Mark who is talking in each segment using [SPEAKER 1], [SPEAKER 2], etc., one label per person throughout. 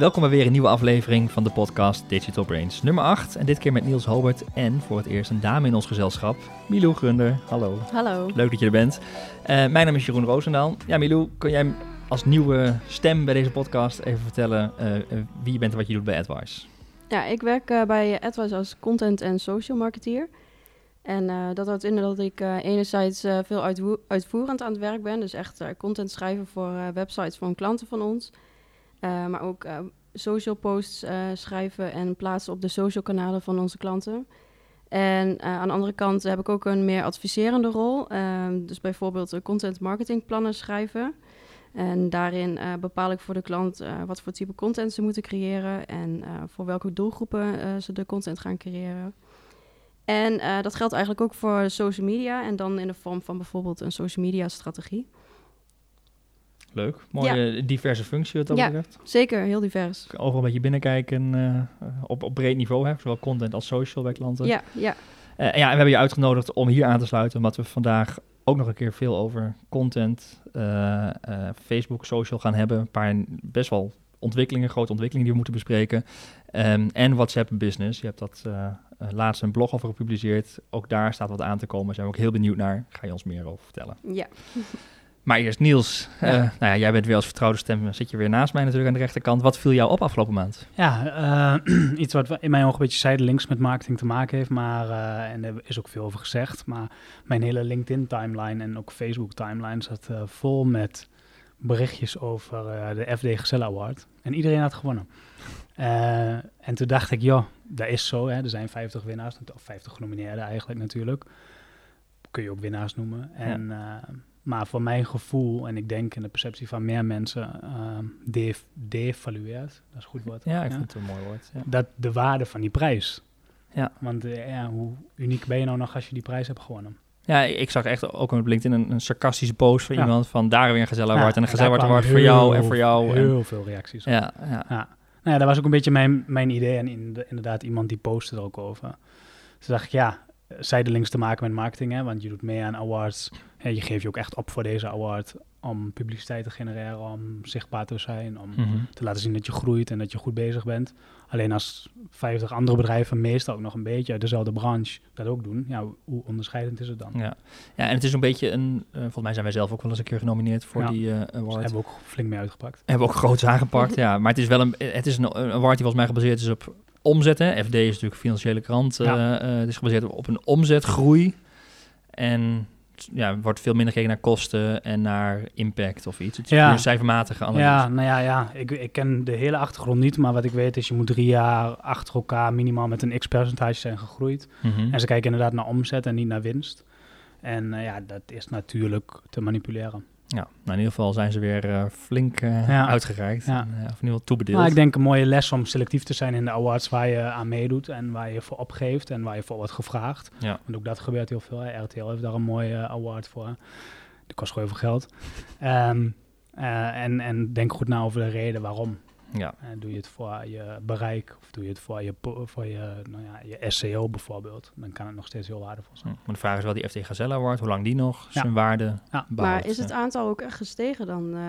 [SPEAKER 1] Welkom bij weer een nieuwe aflevering van de podcast Digital Brains, nummer 8. En dit keer met Niels Hobert en voor het eerst een dame in ons gezelschap, Milou Grunder. Hallo.
[SPEAKER 2] Hallo.
[SPEAKER 1] Leuk dat je er bent. Uh, mijn naam is Jeroen Roosendaal. Ja, Milou, kun jij als nieuwe stem bij deze podcast even vertellen uh, uh, wie je bent en wat je doet bij AdWise?
[SPEAKER 2] Ja, ik werk bij AdWise als content- en social marketeer. En dat houdt in dat ik enerzijds veel uitvoerend aan het werk ben, dus echt content schrijven voor websites van klanten van ons. Uh, maar ook uh, social posts uh, schrijven en plaatsen op de social kanalen van onze klanten. En aan de andere kant heb ik ook een meer adviserende rol. Ehm, dus bijvoorbeeld content marketing plannen schrijven. En daarin bepaal ik voor de klant wat voor type content ze moeten creëren en voor welke doelgroepen ze de content gaan creëren. En dat geldt eigenlijk ook voor social media en dan in de vorm van bijvoorbeeld een social media strategie.
[SPEAKER 1] Leuk. Mooie diverse functie wat dat
[SPEAKER 2] ja,
[SPEAKER 1] betreft.
[SPEAKER 2] zeker. Heel divers.
[SPEAKER 1] Overal een beetje binnenkijken uh, op, op breed niveau, hè? zowel content als social bij klanten.
[SPEAKER 2] Ja, ja.
[SPEAKER 1] Uh, ja, en we hebben je uitgenodigd om hier aan te sluiten, omdat we vandaag ook nog een keer veel over content, uh, Facebook, social gaan hebben. Een paar best wel ontwikkelingen, grote ontwikkelingen die we moeten bespreken. Um, en WhatsApp Business. Je hebt dat laatst een blog over gepubliceerd. Ook daar staat wat aan te komen. Daar zijn we ook heel benieuwd naar. Ga je ons meer over vertellen?
[SPEAKER 2] Ja.
[SPEAKER 1] Maar eerst Niels, ja. Uh, nou ja, jij bent weer als vertrouwde stem, zit je weer naast mij natuurlijk aan de rechterkant. Wat viel jou op afgelopen maand?
[SPEAKER 3] Ja, uh, iets wat in mijn ogen een beetje zijdelings met marketing te maken heeft, maar, uh, en er is ook veel over gezegd, maar mijn hele LinkedIn-timeline en ook Facebook-timeline zat vol met berichtjes over de FD Gezelle Award. En iedereen had gewonnen. en toen dacht ik, joh, dat is zo, hè. er zijn 50 winnaars, of 50 genomineerden eigenlijk natuurlijk. Kun je ook winnaars noemen. En... Ja. Maar voor mijn gevoel, en ik denk in de perceptie van meer mensen, uh, devalueert, dat is een goed woord.
[SPEAKER 1] Ja, ik ja? vind het een mooi woord. Ja.
[SPEAKER 3] Dat de waarde van die prijs.
[SPEAKER 1] Ja.
[SPEAKER 3] Want uh, ja, hoe uniek ben je nou nog als je die prijs hebt gewonnen?
[SPEAKER 1] Ja, ik zag echt ook op LinkedIn een, een sarcastische post van ja. iemand van daar weer een gezellig ja, en een gezellig wordt voor jou en voor jou.
[SPEAKER 3] Heel
[SPEAKER 1] en,
[SPEAKER 3] veel reacties.
[SPEAKER 1] Ja, ja.
[SPEAKER 3] ja. Nou ja, dat was ook een beetje mijn, mijn idee en inderdaad iemand die postte er ook over. Dus dacht ik, ja, zijdelings te maken met marketing, hè, want je doet mee aan awards. En je geeft je ook echt op voor deze award om publiciteit te genereren, om zichtbaar te zijn, om
[SPEAKER 1] Mhm.
[SPEAKER 3] te laten zien dat je groeit en dat je goed bezig bent. Alleen als 50 andere bedrijven, meestal ook nog een beetje uit dezelfde branche, dat ook doen, ja, hoe onderscheidend is het dan?
[SPEAKER 1] Ja, ja en het is een beetje een, uh, volgens mij zijn wij zelf ook wel eens een keer genomineerd voor
[SPEAKER 3] ja.
[SPEAKER 1] die uh, award.
[SPEAKER 3] Dus hebben we ook flink mee uitgepakt.
[SPEAKER 1] Hebben we ook groots aangepakt, ja. Maar het is wel een, het is een award die volgens mij gebaseerd is op omzetten. FD is natuurlijk een financiële krant.
[SPEAKER 3] Ja.
[SPEAKER 1] Uh, het is gebaseerd op een omzetgroei. En ja, wordt veel minder gekeken naar kosten en naar impact of iets. Het is
[SPEAKER 3] Ja.
[SPEAKER 1] cijfermatige analyse.
[SPEAKER 3] Ja, nou ja, ja. Ik, ik ken de hele achtergrond niet, maar wat ik weet is, je moet drie jaar achter elkaar minimaal met een x-percentage zijn gegroeid.
[SPEAKER 1] Mhm.
[SPEAKER 3] En ze kijken inderdaad naar omzet en niet naar winst. En uh, ja, dat is natuurlijk te manipuleren.
[SPEAKER 1] Ja, nou in ieder geval zijn ze weer uh, flink uh,
[SPEAKER 3] Ja.
[SPEAKER 1] uitgereikt.
[SPEAKER 3] Ja.
[SPEAKER 1] En, uh, of in ieder geval toebedeeld.
[SPEAKER 3] Nou, ik denk een mooie les om selectief te zijn in de awards waar je aan meedoet en waar je voor opgeeft en waar je voor wordt gevraagd.
[SPEAKER 1] Ja.
[SPEAKER 3] Want ook dat gebeurt heel veel. Hè. RTL heeft daar een mooie award voor. Die kost gewoon veel geld. Um, en, en denk goed na over de reden waarom.
[SPEAKER 1] Ja.
[SPEAKER 3] Uh, doe je het voor je bereik of doe je het voor je, voor je, nou ja, je SEO bijvoorbeeld, dan kan het nog steeds heel waardevol zijn.
[SPEAKER 1] Maar de vraag is wel die FT Gazelle Award, hoe lang die nog
[SPEAKER 3] Ja.
[SPEAKER 1] zijn waarde
[SPEAKER 3] Ja.
[SPEAKER 1] behoudt.
[SPEAKER 2] Maar is het aantal ook echt gestegen dan? eh,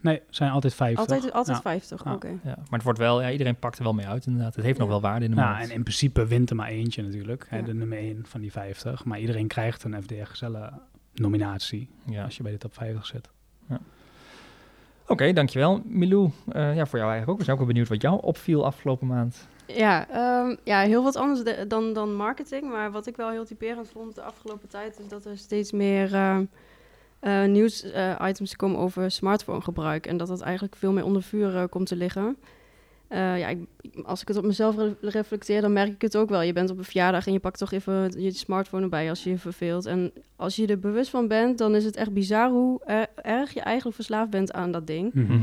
[SPEAKER 3] Nee, zijn altijd 50.
[SPEAKER 2] altijd altijd
[SPEAKER 3] Ja.
[SPEAKER 2] 50,
[SPEAKER 3] Ja.
[SPEAKER 2] oké.
[SPEAKER 1] Ja, maar het wordt wel, ja, iedereen pakt er wel mee uit inderdaad. Het heeft nog
[SPEAKER 2] Ja.
[SPEAKER 1] wel waarde in de
[SPEAKER 3] Ja,
[SPEAKER 1] markt.
[SPEAKER 3] en in principe wint er maar eentje natuurlijk, hè,
[SPEAKER 2] Ja.
[SPEAKER 3] de nummer 1 van die 50. Maar iedereen krijgt een FDR Gezelle nominatie
[SPEAKER 1] Ja.
[SPEAKER 3] als je bij de top 50 zit.
[SPEAKER 1] Oké, dankjewel. Milou, eh, ja, voor jou eigenlijk ook. We zijn ook wel benieuwd wat jou opviel afgelopen maand.
[SPEAKER 2] Ja, ehm, ja, heel wat anders de- dan, dan marketing. Maar wat ik wel heel typerend vond de afgelopen tijd... is dat er steeds meer ehm, eh, nieuws-items komen over smartphonegebruik. En dat dat eigenlijk veel meer onder vuur eh, komt te liggen. Eh, ja, ik, als ik het op mezelf re- reflecteer, dan merk ik het ook wel. Je bent op een verjaardag en je pakt toch even je smartphone erbij als je je verveelt. En als je er bewust van bent, dan is het echt bizar hoe er- erg je eigenlijk verslaafd bent aan dat ding.
[SPEAKER 1] Mhm.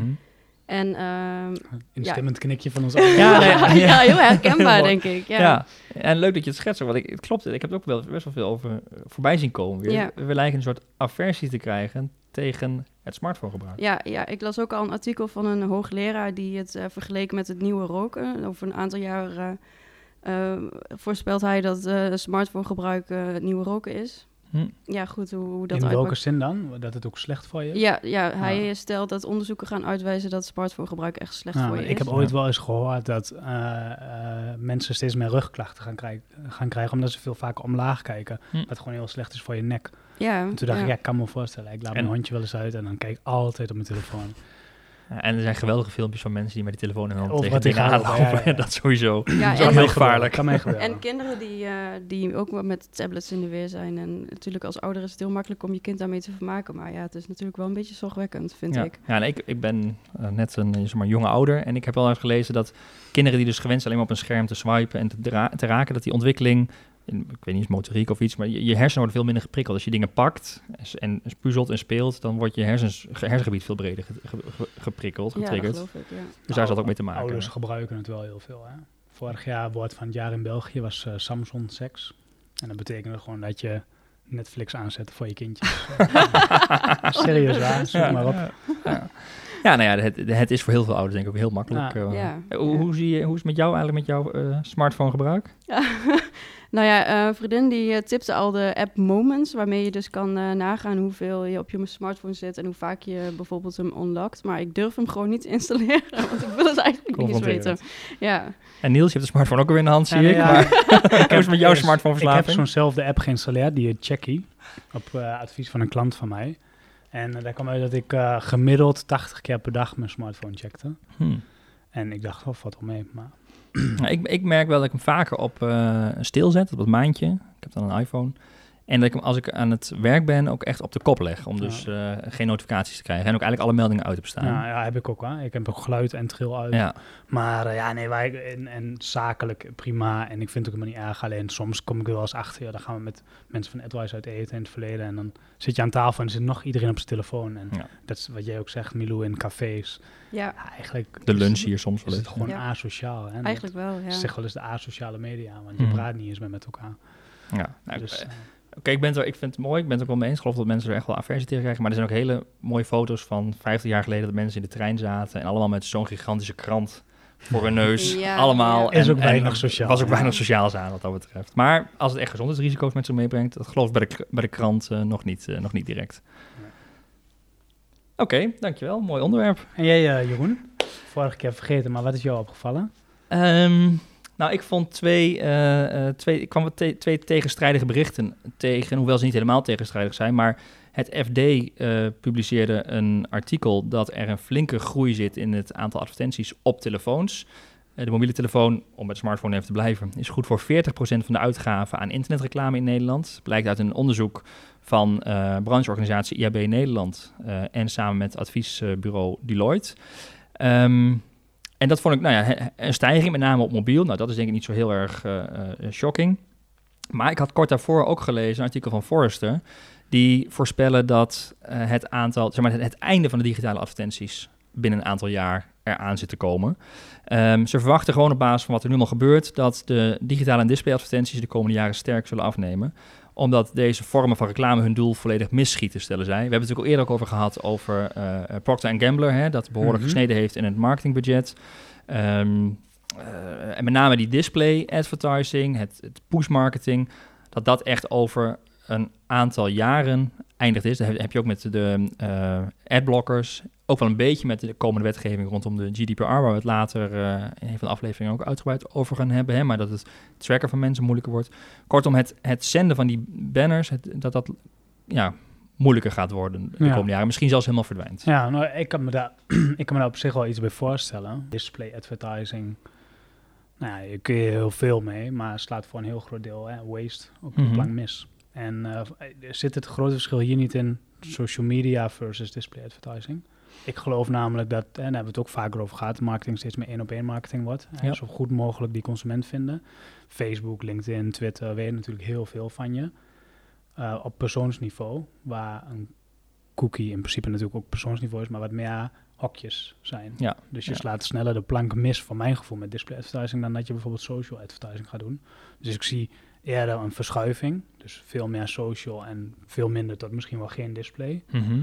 [SPEAKER 2] En ehm,
[SPEAKER 3] Instemmend knikje van ons allen.
[SPEAKER 1] Ja, ja.
[SPEAKER 2] ja, heel herkenbaar, denk ik.
[SPEAKER 1] Ja.
[SPEAKER 2] Ja.
[SPEAKER 1] en leuk dat je het schetst. Want ik, het klopt, ik heb er ook wel best wel veel over voorbij zien komen. Weer.
[SPEAKER 2] Ja.
[SPEAKER 1] We lijken een soort aversie te krijgen tegen het smartphonegebruik.
[SPEAKER 2] Ja, ja, ik las ook al een artikel van een hoogleraar die het eh, vergeleek met het nieuwe roken. Over een aantal jaar eh, eh, voorspelt hij dat eh smartphonegebruik eh, het nieuwe roken is.
[SPEAKER 1] Hm.
[SPEAKER 2] ja, goed, hoe, hoe dat
[SPEAKER 3] In welke
[SPEAKER 2] uitpakt.
[SPEAKER 3] zin dan? Dat het ook slecht voor je is?
[SPEAKER 2] Ja, ja, hij stelt dat onderzoeken gaan uitwijzen dat smartphonegebruik echt slecht
[SPEAKER 3] Nou,
[SPEAKER 2] voor je
[SPEAKER 3] ik
[SPEAKER 2] is.
[SPEAKER 3] heb ooit wel eens gehoord dat eh, eh, mensen steeds meer rugklachten gaan, krijgen, gaan krijgen omdat ze veel vaker omlaag kijken.
[SPEAKER 1] Hm.
[SPEAKER 3] Wat gewoon heel slecht is voor je nek.
[SPEAKER 2] Ja,
[SPEAKER 3] En toen dacht
[SPEAKER 2] ja.
[SPEAKER 3] ik, ja, ik kan me voorstellen. Ik laat
[SPEAKER 1] En-
[SPEAKER 3] mijn hondje wel eens uit en dan kijk ik altijd op mijn telefoon.
[SPEAKER 1] Ja, en er zijn geweldige filmpjes van mensen die met die telefoon in hun hand
[SPEAKER 3] Of
[SPEAKER 1] tegen dingen aanlopen.
[SPEAKER 3] aanlopen, ja, ja.
[SPEAKER 1] dat sowieso.
[SPEAKER 2] Ja,
[SPEAKER 1] is
[SPEAKER 2] en-
[SPEAKER 1] heel gevaarlijk.
[SPEAKER 3] Kan mij.
[SPEAKER 2] En kinderen die, eh, die ook wel met tablets in de weer zijn. En natuurlijk als ouder is het heel makkelijk om je kind daarmee te vermaken. Maar ja, het is natuurlijk wel een beetje zorgwekkend, vind
[SPEAKER 1] ja.
[SPEAKER 2] ik.
[SPEAKER 1] Ja, en ik, ik ben eh, net een eh, zeg maar, jonge ouder en ik heb wel eens gelezen dat kinderen die dus gewend zijn alleen maar op een scherm te swipen en te, te raken, dat die ontwikkeling, in, ik weet niet, is motoriek of iets, maar je, je hersenen worden veel minder geprikkeld. Als je dingen pakt en, puzzelt en speelt, dan wordt je hersens, ge- hersengebied veel breder ge- ge- ge- geprikkeld,
[SPEAKER 2] Ja, dat
[SPEAKER 1] getriggerd.
[SPEAKER 2] geloof ik, ja.
[SPEAKER 1] dus daar zat ook mee te maken.
[SPEAKER 3] Ouders gebruiken het wel heel veel. Hè? Vorig jaar, woord van het jaar in België, was eh, Samsung seks. En dat betekende gewoon dat je Netflix aanzet voor je kindje. Serieus waar, zoek
[SPEAKER 1] Ja,
[SPEAKER 3] maar op.
[SPEAKER 1] ja, ja. Ja, nou ja, het, het is voor heel veel ouders denk ik ook heel makkelijk.
[SPEAKER 3] Ja.
[SPEAKER 1] eh.
[SPEAKER 2] Ja.
[SPEAKER 1] Hoe, hoe, zie je, hoe is het met jou eigenlijk met jouw eh, smartphone gebruik?
[SPEAKER 2] Nou ja, eh, een vriendin die eh, tipte al de app Moments, waarmee je dus kan eh, nagaan hoeveel je op je smartphone zit en hoe vaak je bijvoorbeeld hem unlockt. Maar ik durf hem gewoon niet te installeren, want ik wil het eigenlijk niet eens weten. Ja,
[SPEAKER 1] En Niels, je hebt de smartphone ook weer in de hand, zie
[SPEAKER 3] Ja,
[SPEAKER 1] ik.
[SPEAKER 3] ja,
[SPEAKER 1] Maar is het met jouw
[SPEAKER 3] eerst-
[SPEAKER 1] smartphoneverslaving?
[SPEAKER 3] Ik heb zo'nzelfde app geïnstalleerd, die Checky, op eh, advies van een klant van mij. En eh, daar kwam uit dat ik eh, gemiddeld 80 keer per dag mijn smartphone checkte.
[SPEAKER 1] Hmm.
[SPEAKER 3] En ik dacht, oh, valt wel mee. Maar
[SPEAKER 1] ik, ik merk wel dat ik hem vaker op zet, op het maandje. Ik heb dan een iPhone. En dat ik hem als ik aan het werk ben ook echt op de kop leg. Om
[SPEAKER 3] Ja.
[SPEAKER 1] dus eh, geen notificaties te krijgen. En ook eigenlijk alle meldingen uit heb staan.
[SPEAKER 3] ja, ja, heb ik ook wel. Ik heb ook geluid en tril uit.
[SPEAKER 1] Ja.
[SPEAKER 3] Maar eh, ja, nee, wij, en, en zakelijk prima. En ik vind het ook helemaal niet erg. Alleen soms kom ik er wel eens achter. Ja, dan gaan we met mensen van AdWise uit eten in het verleden. En dan zit je aan tafel en er zit nog iedereen op zijn telefoon. En
[SPEAKER 1] Ja.
[SPEAKER 3] dat is wat jij ook zegt, Milou, in cafés.
[SPEAKER 2] ja
[SPEAKER 3] Ja, eigenlijk
[SPEAKER 1] De
[SPEAKER 3] is-
[SPEAKER 1] lunch hier soms wel
[SPEAKER 3] is
[SPEAKER 1] eens.
[SPEAKER 3] gewoon
[SPEAKER 2] Ja.
[SPEAKER 3] asociaal. Hè?
[SPEAKER 2] eigenlijk wel, ja.
[SPEAKER 3] Zeg wel eens de asociale media, want je
[SPEAKER 1] Mhm.
[SPEAKER 3] praat niet eens meer met elkaar.
[SPEAKER 1] Ja. Nou,
[SPEAKER 3] dus,
[SPEAKER 1] eh, Oké, ik, ben er- ik vind het mooi. Ik ben het ook wel mee eens. Ik geloof dat mensen er echt wel aversie tegen krijgen. Maar er zijn ook hele mooie foto's van 50 jaar geleden... dat mensen in de trein zaten... en allemaal met zo'n gigantische krant voor hun neus.
[SPEAKER 2] Ja,
[SPEAKER 1] allemaal.
[SPEAKER 2] ja.
[SPEAKER 3] Is ook
[SPEAKER 1] en-
[SPEAKER 3] weinig
[SPEAKER 1] en
[SPEAKER 3] sociaal,
[SPEAKER 1] was ook weinig sociaals aan wat dat betreft. Maar als het echt gezondheidsrisico's met zich meebrengt... dat geloof ik bij de, k- bij de krant eh, nog, niet, eh, nog niet direct. Oké, dankjewel. Mooi onderwerp.
[SPEAKER 3] En jij, eh, Jeroen? Vorige keer vergeten, maar wat is jou opgevallen?
[SPEAKER 1] Ehm, nou, ik vond twee, eh, eh, twee, ik kwam te- twee tegenstrijdige berichten tegen, hoewel ze niet helemaal tegenstrijdig zijn. Maar het FD eh, publiceerde een artikel dat er een flinke groei zit in het aantal advertenties op telefoons. De mobiele telefoon, om met smartphone even te blijven, is goed voor 40% van de uitgaven aan internetreclame in Nederland. Blijkt uit een onderzoek van brancheorganisatie IAB Nederland en samen met adviesbureau Deloitte. Ehm, en dat vond ik, nou ja, een stijging, met name op mobiel. Nou, dat is denk ik niet zo heel erg eh, eh, shocking. Maar ik had kort daarvoor ook gelezen een artikel van Forrester. Die voorspellen dat eh, het aantal, zeg maar, het, einde van de digitale advertenties binnen een aantal jaar eraan zit te komen. Ehm, ze verwachten gewoon op basis van wat er nu al gebeurt, dat de digitale en displayadvertenties de komende jaren sterk zullen afnemen omdat deze vormen van reclame hun doel volledig misschieten, stellen zij. We hebben het natuurlijk al eerder ook over gehad over eh Procter Gambler, hè, dat behoorlijk
[SPEAKER 3] Mhm.
[SPEAKER 1] gesneden heeft in het marketingbudget. Ehm, eh, en met name die display advertising, het, het push marketing, dat dat echt over een aantal jaren eindigd is. Dat heb, je ook met de eh adblockers, ook wel een beetje met de komende wetgeving rondom de GDPR, waar we het later eh, in een van de afleveringen ook uitgebreid over gaan hebben, hè, maar dat het tracken van mensen moeilijker wordt. Kortom, het, het zenden van die banners, het, dat dat ja, moeilijker gaat worden de
[SPEAKER 3] Ja.
[SPEAKER 1] komende jaren. Misschien zelfs helemaal verdwijnt.
[SPEAKER 3] Ja, nou, ik, kan me daar, ik kan me daar op zich wel iets bij voorstellen. Display advertising, nou ja, je kun je heel veel mee, maar slaat voor een heel groot deel hè, waste op
[SPEAKER 1] Mhm.
[SPEAKER 3] de plank mis. En eh, zit het grote verschil hier niet in social media versus display advertising? Ik geloof namelijk dat, en daar hebben we het ook vaker over gehad, marketing steeds meer één op één marketing wordt. En
[SPEAKER 1] Ja.
[SPEAKER 3] Zo goed mogelijk die consument vinden. Facebook, LinkedIn, Twitter weten natuurlijk heel veel van je. Eh, op persoonsniveau, waar een cookie in principe natuurlijk ook persoonsniveau is, maar wat meer hokjes zijn.
[SPEAKER 1] Ja,
[SPEAKER 3] Dus je
[SPEAKER 1] ja.
[SPEAKER 3] slaat sneller de plank mis, voor mijn gevoel, met display advertising, dan dat je bijvoorbeeld social advertising gaat doen. Dus ik zie eerder een verschuiving, dus veel meer social en veel minder tot misschien wel geen display,
[SPEAKER 1] Mhm.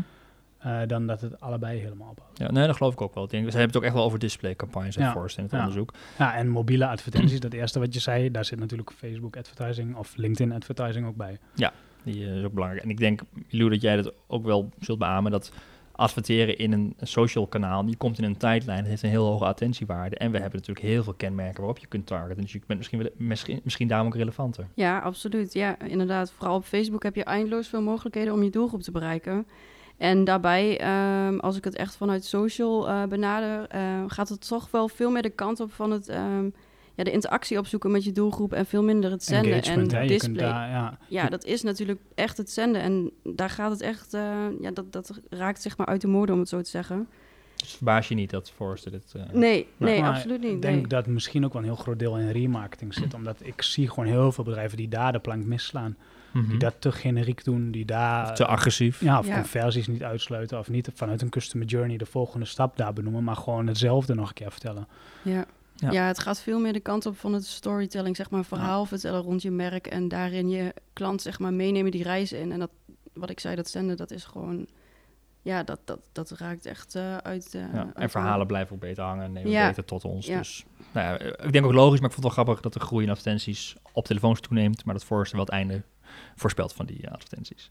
[SPEAKER 3] eh, dan dat het allebei helemaal ophoudt.
[SPEAKER 1] Ja, nee, dat geloof ik ook wel. Ik denk, ze hebben het ook echt wel over displaycampagnes en
[SPEAKER 3] Ja,
[SPEAKER 1] in het
[SPEAKER 3] ja.
[SPEAKER 1] onderzoek.
[SPEAKER 3] Ja, en mobiele advertenties, dat eerste wat je zei, daar zit natuurlijk Facebook advertising of LinkedIn advertising ook bij.
[SPEAKER 1] Ja. die eh, is ook belangrijk. En ik denk, Milou, dat jij dat ook wel zult beamen, dat adverteren in een social kanaal, die komt in een tijdlijn, het heeft een heel hoge attentiewaarde. En we hebben natuurlijk heel veel kenmerken waarop je kunt targeten. Dus je bent misschien, misschien, misschien daarom ook relevanter.
[SPEAKER 2] Ja, absoluut. Ja, inderdaad. Vooral op Facebook heb je eindeloos veel mogelijkheden om je doelgroep te bereiken. En daarbij, ehm, als ik het echt vanuit social eh, benader, eh, gaat het toch wel veel meer de kant op van het, ehm, ja, de interactie opzoeken met je doelgroep en veel minder het zenden en
[SPEAKER 3] hè.
[SPEAKER 2] Display.
[SPEAKER 3] daar, ja,
[SPEAKER 2] Ja, dat is natuurlijk echt het zenden. En daar gaat het echt, eh, ja, dat, dat raakt zeg maar uit de mode, om het zo te zeggen.
[SPEAKER 1] Dus verbaas je niet dat Forrester dit... eh,
[SPEAKER 2] Nee, nee,
[SPEAKER 3] Maar
[SPEAKER 2] absoluut niet.
[SPEAKER 3] Ik denk
[SPEAKER 2] nee.
[SPEAKER 3] dat misschien ook wel een heel groot deel in remarketing zit. Omdat ik zie gewoon heel veel bedrijven die daar de plank misslaan.
[SPEAKER 1] mhm.
[SPEAKER 3] Die dat te generiek doen, die daar...
[SPEAKER 1] Te agressief.
[SPEAKER 3] ja, of
[SPEAKER 2] Ja.
[SPEAKER 3] conversies niet uitsluiten. Of niet vanuit een customer journey de volgende stap daar benoemen. Maar gewoon hetzelfde nog een keer vertellen.
[SPEAKER 2] Ja.
[SPEAKER 1] Ja.
[SPEAKER 2] Ja. het gaat veel meer de kant op van het storytelling, zeg maar, verhaal vertellen rond je merk en daarin je klant, zeg maar, meenemen die reis in. En dat, wat ik zei, dat zenden, dat is gewoon, ja, dat, dat, dat raakt echt eh, uit. eh,
[SPEAKER 1] Ja, en verhalen blijven ook beter hangen en nemen beter tot ons. Dus nou ja, ik denk ook logisch, maar ik vond het wel grappig dat de groei in advertenties op telefoons toeneemt, maar dat Forrester wel het einde voorspelt van die eh, advertenties.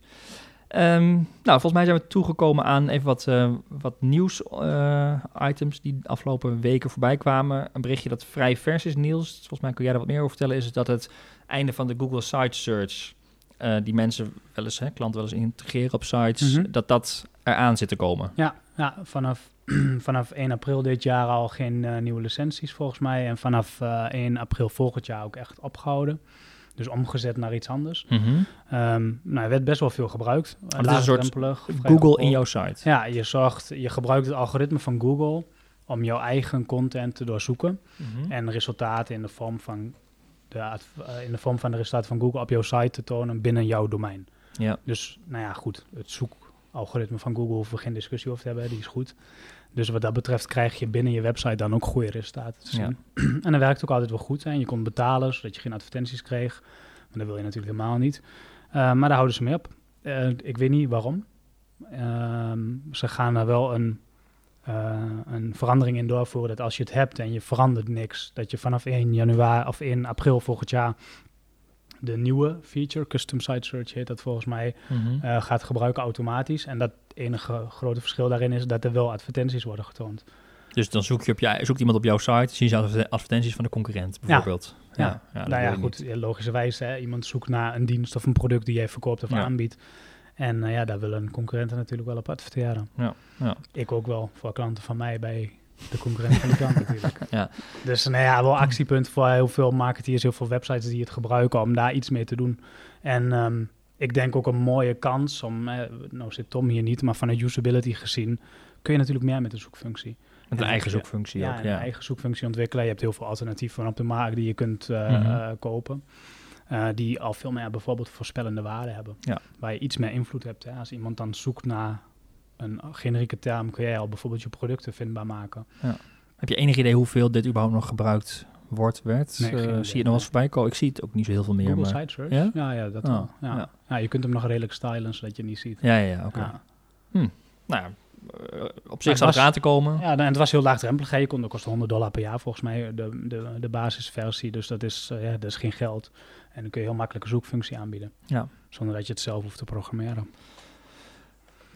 [SPEAKER 1] Ehm, nou, volgens mij zijn we toegekomen aan even wat, eh, wat nieuws-items die de afgelopen weken voorbij kwamen. Een berichtje dat vrij vers is, Niels. Volgens mij kun jij daar wat meer over vertellen. Is dat het einde van de Google Site Search, eh, die mensen wel eens, hè, klanten wel eens integreren op sites,
[SPEAKER 3] Mhm.
[SPEAKER 1] dat dat eraan zit te komen.
[SPEAKER 3] Ja, ja vanaf, vanaf 1 april dit jaar al geen eh, nieuwe licenties volgens mij. En vanaf eh 1 april volgend jaar ook echt opgehouden. Dus omgezet naar iets anders.
[SPEAKER 1] Mhm.
[SPEAKER 3] Ehm nou, er werd best wel veel gebruikt.
[SPEAKER 1] Het is een soort Google in jouw site.
[SPEAKER 3] Ja, je, zorgt, je gebruikt het algoritme van Google om jouw eigen content te doorzoeken.
[SPEAKER 1] Mhm.
[SPEAKER 3] En resultaten in de vorm van de, eh, in de vorm van de resultaten van Google op jouw site te tonen binnen jouw domein.
[SPEAKER 1] Ja.
[SPEAKER 3] Dus nou ja, goed, het zoekalgoritme van Google hoeven we geen discussie over te hebben, die is goed. Dus wat dat betreft krijg je binnen je website dan ook goede resultaten te
[SPEAKER 1] Ja.
[SPEAKER 3] zien. en dat werkt ook altijd wel goed. Hè. Je kon betalen, zodat je geen advertenties kreeg. Maar dat wil je natuurlijk helemaal niet. Eh, maar daar houden ze mee op. Eh, ik weet niet waarom. Ehm, ze gaan er wel een, eh, een verandering in doorvoeren dat als je het hebt en je verandert niks, dat je vanaf 1 januari of 1 april volgend jaar de nieuwe feature, Custom Site Search heet dat volgens mij,
[SPEAKER 1] Mhm.
[SPEAKER 3] gaat gebruiken automatisch. En dat enige grote verschil daarin is dat er wel advertenties worden getoond.
[SPEAKER 1] Dus dan zoek je op je, zoekt iemand op jouw site, zien ze adver- advertenties van de concurrent bijvoorbeeld.
[SPEAKER 3] Ja.
[SPEAKER 1] ja,
[SPEAKER 3] nou ja, goed, logischerwijs, hè, iemand zoekt naar een dienst of een product die jij verkoopt of aanbiedt. En eh, ja, daar willen concurrenten natuurlijk wel op adverteren.
[SPEAKER 1] Ja, ja.
[SPEAKER 3] Ik ook wel, voor klanten van mij bij de concurrent van de klant natuurlijk.
[SPEAKER 1] Ja.
[SPEAKER 3] Dus nou ja, wel actiepunt voor heel veel marketeers, heel veel websites die het gebruiken om daar iets mee te doen. En ehm, ik denk ook een mooie kans om, eh, nou zit Tom hier niet, maar vanuit usability gezien kun je natuurlijk meer met de zoekfunctie.
[SPEAKER 1] Met een
[SPEAKER 3] En
[SPEAKER 1] eigen
[SPEAKER 3] ja,
[SPEAKER 1] zoekfunctie
[SPEAKER 3] ja,
[SPEAKER 1] ook.
[SPEAKER 3] een
[SPEAKER 1] Ja.
[SPEAKER 3] eigen zoekfunctie ontwikkelen. Je hebt heel veel alternatieven op de markt die je kunt eh,
[SPEAKER 1] Mhm.
[SPEAKER 3] eh, kopen. eh, die al veel meer bijvoorbeeld voorspellende waarde hebben.
[SPEAKER 1] Ja.
[SPEAKER 3] Waar je iets meer invloed hebt. Hè. Als iemand dan zoekt naar een generieke term, kun jij al bijvoorbeeld je producten vindbaar maken.
[SPEAKER 1] Heb je enig idee hoeveel dit überhaupt nog gebruikt wordt, werd?
[SPEAKER 3] Nee,
[SPEAKER 1] Eh,
[SPEAKER 3] idee,
[SPEAKER 1] zie je nog eens voorbij komen? Ik zie het ook niet zo heel veel meer.
[SPEAKER 3] Google
[SPEAKER 1] maar...
[SPEAKER 3] Site?
[SPEAKER 1] Ja?
[SPEAKER 3] Ja, ja, dat
[SPEAKER 1] Oh,
[SPEAKER 3] wel. Ja.
[SPEAKER 1] ja.
[SPEAKER 3] Ja. je kunt hem nog redelijk stylen, zodat je het niet ziet.
[SPEAKER 1] Ja, ja, oké.
[SPEAKER 3] Ja.
[SPEAKER 1] Nou eh, op zich het aan te komen.
[SPEAKER 3] Ja, en het was heel laagdrempelig. Je kon, dat kostte 100 dollar per jaar volgens mij, de, de, de basisversie. Dus dat is, eh, ja, dat is geen geld. En dan kun je heel makkelijk een zoekfunctie aanbieden.
[SPEAKER 1] Ja.
[SPEAKER 3] Zonder dat je het zelf hoeft te programmeren.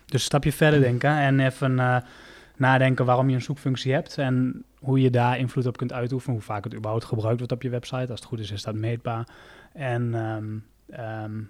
[SPEAKER 3] Dus een stapje verder denken en even nadenken waarom je een zoekfunctie hebt. En hoe je daar invloed op kunt uitoefenen. Hoe vaak het überhaupt gebruikt wordt op je website. Als het goed is, is dat meetbaar. En ehm, ehm,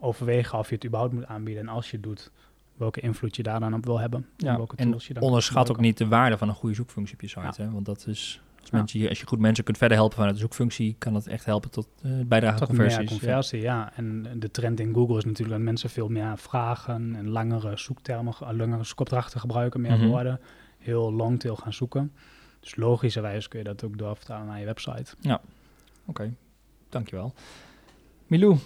[SPEAKER 3] overwegen of je het überhaupt moet aanbieden. En als je het doet, welke invloed je daar dan op wil hebben.
[SPEAKER 1] Ja,
[SPEAKER 3] En welke
[SPEAKER 1] en
[SPEAKER 3] tools je dan
[SPEAKER 1] onderschat ook niet de waarde van een goede zoekfunctie op je site. Hè? Want dat is, als,
[SPEAKER 3] Ja.
[SPEAKER 1] mensen, je- als je goed mensen kunt verder helpen vanuit de zoekfunctie, kan dat echt helpen tot eh bijdrage aan
[SPEAKER 3] Tot meer
[SPEAKER 1] conversies.
[SPEAKER 3] conversie, ja. En de trend in Google is natuurlijk dat mensen veel meer vragen en langere zoektermen, ge- langere zoekopdrachten gebruiken, meer
[SPEAKER 1] Mhm.
[SPEAKER 3] woorden, heel longtail gaan zoeken. Dus logischerwijs kun je dat ook doorvertalen naar je website.
[SPEAKER 1] Oké, dankjewel. Milou,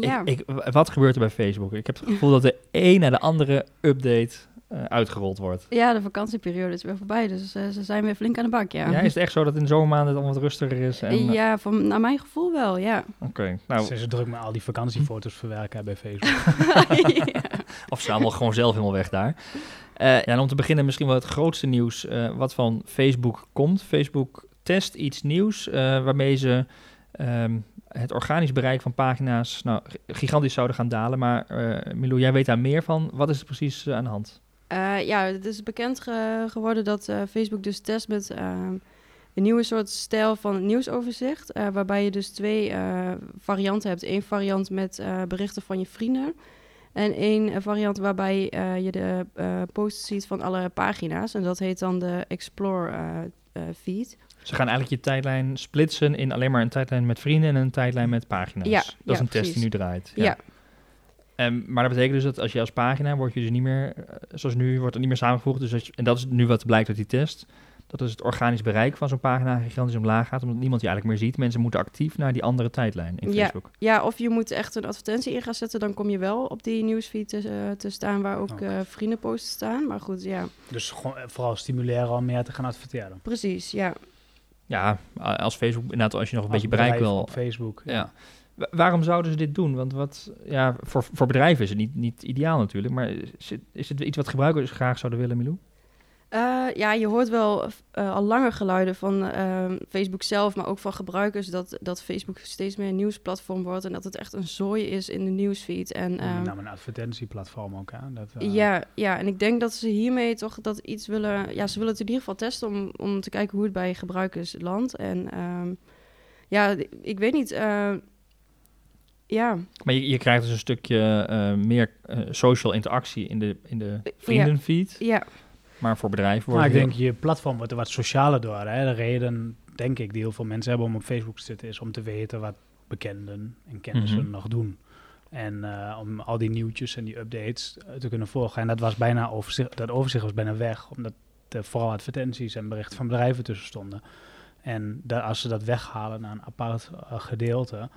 [SPEAKER 2] Ja,
[SPEAKER 1] ik, ik, wat gebeurt er bij Facebook? Ik heb het gevoel dat de een na de andere update eh, uitgerold wordt.
[SPEAKER 2] ja, de vakantieperiode is weer voorbij, dus eh, ze zijn weer flink aan de bak, ja.
[SPEAKER 1] Ja. is het echt zo dat in de zomermaanden het allemaal wat rustiger is? En,
[SPEAKER 2] ja, van, naar mijn gevoel wel, ja.
[SPEAKER 1] Oké, nou,
[SPEAKER 3] Ze is druk met al die vakantiefoto's verwerken bij Facebook.
[SPEAKER 2] ja.
[SPEAKER 1] of ze allemaal gewoon zelf helemaal weg daar. Eh, ja, en om te beginnen misschien wel het grootste nieuws eh, wat van Facebook komt. Facebook test iets nieuws eh, waarmee ze ehm, het organisch bereik van pagina's nou, gigantisch zouden gaan dalen. Maar uh, Milou, jij weet daar meer van. Wat is er precies aan de hand?
[SPEAKER 2] Ja, het is bekend geworden dat Facebook dus test met ehm, een nieuwe soort stijl van nieuwsoverzicht. waarbij je dus twee varianten hebt. Eén variant met berichten van je vrienden. En één variant waarbij je de posts ziet van alle pagina's. En dat heet dan de Explore feed.
[SPEAKER 1] Ze gaan eigenlijk je tijdlijn splitsen in alleen maar een tijdlijn met vrienden en een tijdlijn met pagina's. Ja, dat is een test die nu draait. Ja. Um, maar dat betekent dus dat als je als pagina word je dus niet meer, eh, zoals nu, wordt het niet meer samengevoegd. Dus je, en dat is nu wat blijkt uit die test. Dat is het organisch bereik van zo'n pagina gigantisch omlaag gaat, omdat niemand je eigenlijk meer ziet. Mensen moeten actief naar die andere tijdlijn in
[SPEAKER 2] ja,
[SPEAKER 1] Facebook.
[SPEAKER 2] Ja, of je moet echt een advertentie in gaan zetten, dan kom je wel op die nieuwsfeed te, uh, te staan waar ook okay. uh, vriendenposts staan. Maar goed, ja.
[SPEAKER 3] Dus gewoon vooral stimuleren om meer te gaan adverteren.
[SPEAKER 2] Precies, ja.
[SPEAKER 1] Ja, als Facebook, inderdaad, als je nog een beetje bereik wil.
[SPEAKER 3] Op Facebook.
[SPEAKER 1] Ja. Waarom zouden ze dit doen? Want wat, ja, voor, voor bedrijven is het niet, niet ideaal natuurlijk. Maar is het, is het iets wat gebruikers graag zouden willen, Milou?
[SPEAKER 2] Uh, ja, je hoort wel uh, al langer geluiden van uh, Facebook zelf, maar ook van gebruikers, dat, dat Facebook steeds meer een nieuwsplatform wordt en dat het echt een zooi is in de nieuwsfeed. En,
[SPEAKER 3] nou, een advertentieplatform ook, hè? Dat,
[SPEAKER 2] ja, ja, en ik denk dat ze hiermee toch dat iets willen, ja, ze willen het in ieder geval testen om, om te kijken hoe het bij gebruikers landt. En um, ja, ik weet niet, ja.
[SPEAKER 1] Maar je, je krijgt dus een stukje meer social interactie in de, in de vriendenfeed.
[SPEAKER 2] ja. ja.
[SPEAKER 1] Maar voor bedrijven
[SPEAKER 3] wordt nou, Ik denk, je platform wordt er wat socialer door. Hè? De reden, denk ik, die heel veel mensen hebben om op Facebook te zitten... is om te weten wat bekenden en kennissen mhm. nog doen. En uh, om al die nieuwtjes en die updates te kunnen volgen. En dat was bijna overzicht, dat overzicht was bijna weg, omdat er vooral advertenties en berichten van bedrijven tussen stonden. En dat, als ze dat weghalen naar een apart uh, gedeelte,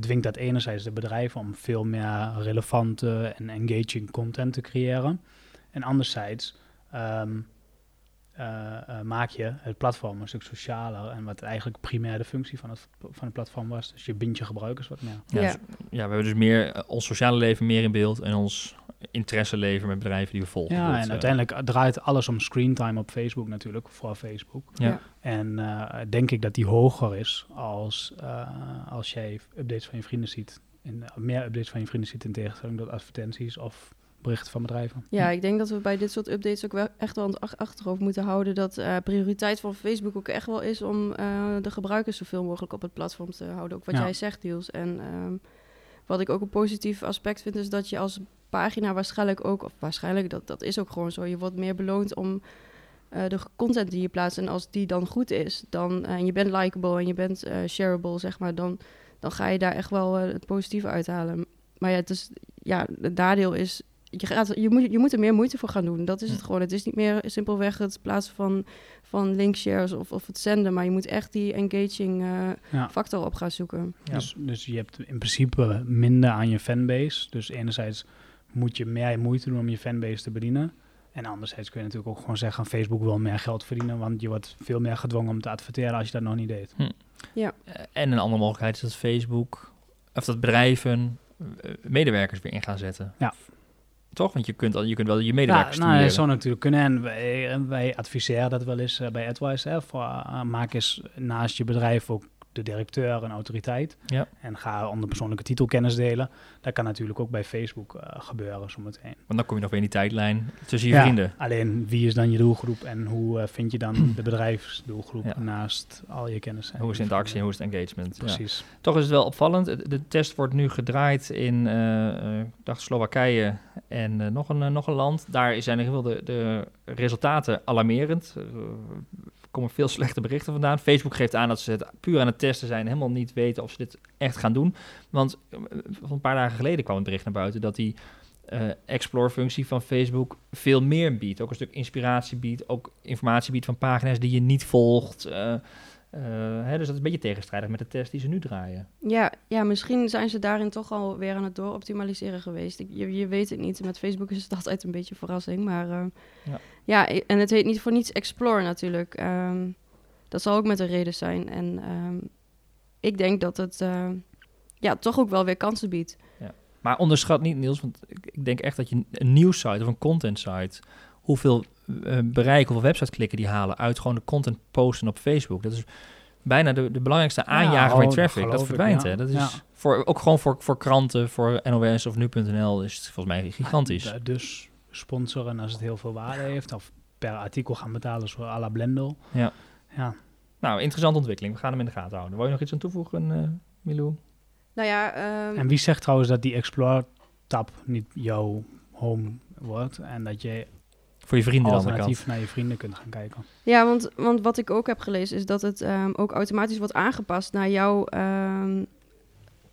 [SPEAKER 3] dwingt dat enerzijds de bedrijven om veel meer relevante en engaging content te creëren. En anderzijds uh, maak je het platform een stuk socialer en wat eigenlijk primair de functie van het, van het platform was. Dus je bindt je gebruikers wat meer.
[SPEAKER 1] Ja,
[SPEAKER 2] ja.
[SPEAKER 1] Dus, ja we hebben dus meer uh, ons sociale leven meer in beeld en ons interesseleven met bedrijven die we volgen.
[SPEAKER 3] Ja, en uiteindelijk draait alles om screentime op Facebook natuurlijk, vooral Facebook.
[SPEAKER 1] Ja.
[SPEAKER 3] En denk ik dat die hoger is als, als jij updates van je vrienden ziet. In, meer updates van je vrienden ziet in tegenstelling tot advertenties of berichten van bedrijven.
[SPEAKER 2] Ja, ik denk dat we bij dit soort updates ook wel echt wel aan het achterhoofd moeten houden dat uh, prioriteit van Facebook ook echt wel is om uh, de gebruikers zoveel mogelijk op het platform te houden. Ook wat jij zegt, Niels. En um, wat ik ook een positief aspect vind, is dat je als pagina waarschijnlijk ook, of waarschijnlijk, dat, dat is ook gewoon zo, je wordt meer beloond om uh, de content die je plaatst. En als die dan goed is, dan, en je bent likable en je bent shareable, zeg maar, dan, dan ga je daar echt wel het positieve uithalen. Maar ja, het is, ja, het nadeel is je, gaat, je, moet, je moet er meer moeite voor gaan doen. Dat is het gewoon. Het is niet meer simpelweg het plaatsen van, van linkshares of, of het zenden. Maar je moet echt die engaging uh, factor op gaan zoeken.
[SPEAKER 3] Ja. Dus, dus je hebt in principe minder aan je fanbase. Dus enerzijds moet je meer moeite doen om je fanbase te bedienen. En anderzijds kun je natuurlijk ook gewoon zeggen... Facebook wil meer geld verdienen... want je wordt veel meer gedwongen om te adverteren als je dat nog niet deed.
[SPEAKER 1] Hm.
[SPEAKER 2] Ja.
[SPEAKER 1] Uh, en een andere mogelijkheid is dat Facebook... of dat bedrijven uh, medewerkers weer in gaan zetten.
[SPEAKER 3] Ja.
[SPEAKER 1] Toch? Want je kunt, al, je kunt wel je medewerkers
[SPEAKER 3] ja, nou, dat zou natuurlijk kunnen. En wij, wij adviseren dat wel eens uh, bij AdWise. Hè, voor, uh, maak eens naast je bedrijf ook de directeur een autoriteit.
[SPEAKER 1] Ja.
[SPEAKER 3] En ga onder persoonlijke titel kennis delen. Dat kan natuurlijk ook bij Facebook uh, gebeuren zometeen.
[SPEAKER 1] Want dan kom je nog weer in die tijdlijn tussen je ja, vrienden.
[SPEAKER 3] Alleen wie is dan je doelgroep en hoe uh, vind je dan de bedrijfsdoelgroep ja. naast al je kennis?
[SPEAKER 1] En hoe is de interactie en hoe is het engagement?
[SPEAKER 3] Precies.
[SPEAKER 1] Toch is het wel opvallend. De test wordt nu gedraaid in uh, dacht Slowakije en nog, een, nog een land. Daar zijn in ieder geval de, de resultaten alarmerend komen veel slechte berichten vandaan. Facebook geeft aan dat ze het puur aan het testen zijn, helemaal niet weten of ze dit echt gaan doen. Want uh, een paar dagen geleden kwam het bericht naar buiten dat die uh, Explore-functie van Facebook veel meer biedt. Ook een stuk inspiratie biedt, ook informatie biedt van pagina's die je niet volgt. Uh, uh, hè, dus dat is een beetje tegenstrijdig met de test die ze nu draaien.
[SPEAKER 2] Ja, ja misschien zijn ze daarin toch al weer aan het dooroptimaliseren geweest. Ik, je, je, weet het niet. Met Facebook is het altijd een beetje verrassing. Maar uh, ja. Ja. en het heet niet voor niets Explore natuurlijk. Um, dat zal ook met een reden zijn. En um, ik denk dat het uh, ja, toch ook wel weer kansen biedt.
[SPEAKER 1] Ja. Maar onderschat niet, Niels, want ik, ik denk echt dat je een nieuwssite of een content site hoeveel uh, bereik, hoeveel website klikken die halen uit gewoon de content posten op Facebook. Dat is bijna de, de belangrijkste
[SPEAKER 3] Ja,
[SPEAKER 1] aanjager
[SPEAKER 3] oh,
[SPEAKER 1] van je
[SPEAKER 3] dat
[SPEAKER 1] traffic. Dat
[SPEAKER 3] ik,
[SPEAKER 1] verdwijnt,
[SPEAKER 3] ja.
[SPEAKER 1] hè. Dat is
[SPEAKER 3] Ja.
[SPEAKER 1] voor, ook gewoon voor, voor kranten, voor NOS of Nu.nl is het volgens mij gigantisch.
[SPEAKER 3] Dus sponsoren als het heel veel waarde heeft. Of per artikel gaan betalen zoals à la Blendel.
[SPEAKER 1] Ja.
[SPEAKER 3] Ja,
[SPEAKER 1] Nou, interessante ontwikkeling. We gaan hem in de gaten houden. Wil je nog iets aan toevoegen, eh Milou?
[SPEAKER 2] Nou ja, ehm,
[SPEAKER 3] En wie zegt trouwens dat die Explore-tab niet jouw home wordt en dat je
[SPEAKER 1] Voor je vrienden
[SPEAKER 3] alternatief naar je vrienden kunt gaan kijken?
[SPEAKER 2] Ja, want, want wat ik ook heb gelezen is dat het ehm, ook automatisch wordt aangepast naar jouw ehm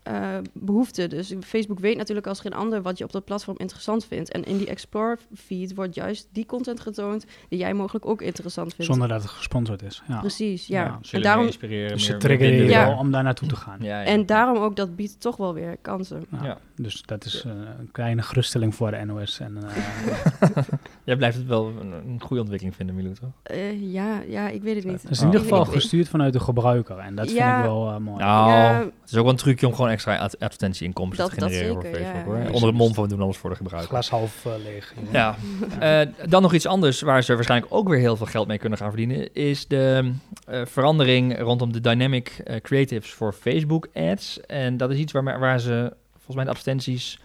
[SPEAKER 2] eh, behoeften. Dus Facebook weet natuurlijk als geen ander wat je op dat platform interessant vindt. En in die Explore feed wordt juist die content getoond die jij mogelijk ook interessant vindt.
[SPEAKER 3] Zonder dat het gesponsord is. Ja.
[SPEAKER 2] Precies, ja.
[SPEAKER 3] Ja,
[SPEAKER 2] en
[SPEAKER 1] Zullen
[SPEAKER 2] daarom,
[SPEAKER 1] inspireren,
[SPEAKER 3] Dus ze triggeren je wel om daar naartoe te gaan.
[SPEAKER 1] Ja, ja.
[SPEAKER 2] en daarom ook, dat biedt toch wel weer kansen.
[SPEAKER 3] Ja,
[SPEAKER 1] Ja.
[SPEAKER 3] Dus dat is eh, een kleine geruststelling voor de NOS. En, eh,
[SPEAKER 1] Jij blijft het wel een, een goede ontwikkeling vinden, Milou, toch?
[SPEAKER 2] Eh, ja, ja, ik weet het niet.
[SPEAKER 3] het is in ieder geval gestuurd vanuit de gebruiker. En dat
[SPEAKER 2] Ja.
[SPEAKER 3] vind ik wel mooi.
[SPEAKER 1] Nou,
[SPEAKER 2] Ja.
[SPEAKER 1] het is ook wel een trucje om gewoon extra ad- advertentieinkomsten
[SPEAKER 2] Dat-
[SPEAKER 1] te
[SPEAKER 2] dat
[SPEAKER 1] genereren
[SPEAKER 2] zeker,
[SPEAKER 1] voor Facebook.
[SPEAKER 2] ja.
[SPEAKER 1] hoor. Onder het mom
[SPEAKER 3] juist.
[SPEAKER 1] van we doen alles voor de gebruiker.
[SPEAKER 3] Glas half eh, leeg.
[SPEAKER 1] Ja. Eh, dan nog iets anders waar ze waarschijnlijk ook weer heel veel geld mee kunnen gaan verdienen, is de eh, verandering rondom de dynamic creatives voor Facebook ads. En dat is iets waar, waar ze volgens mij de advertenties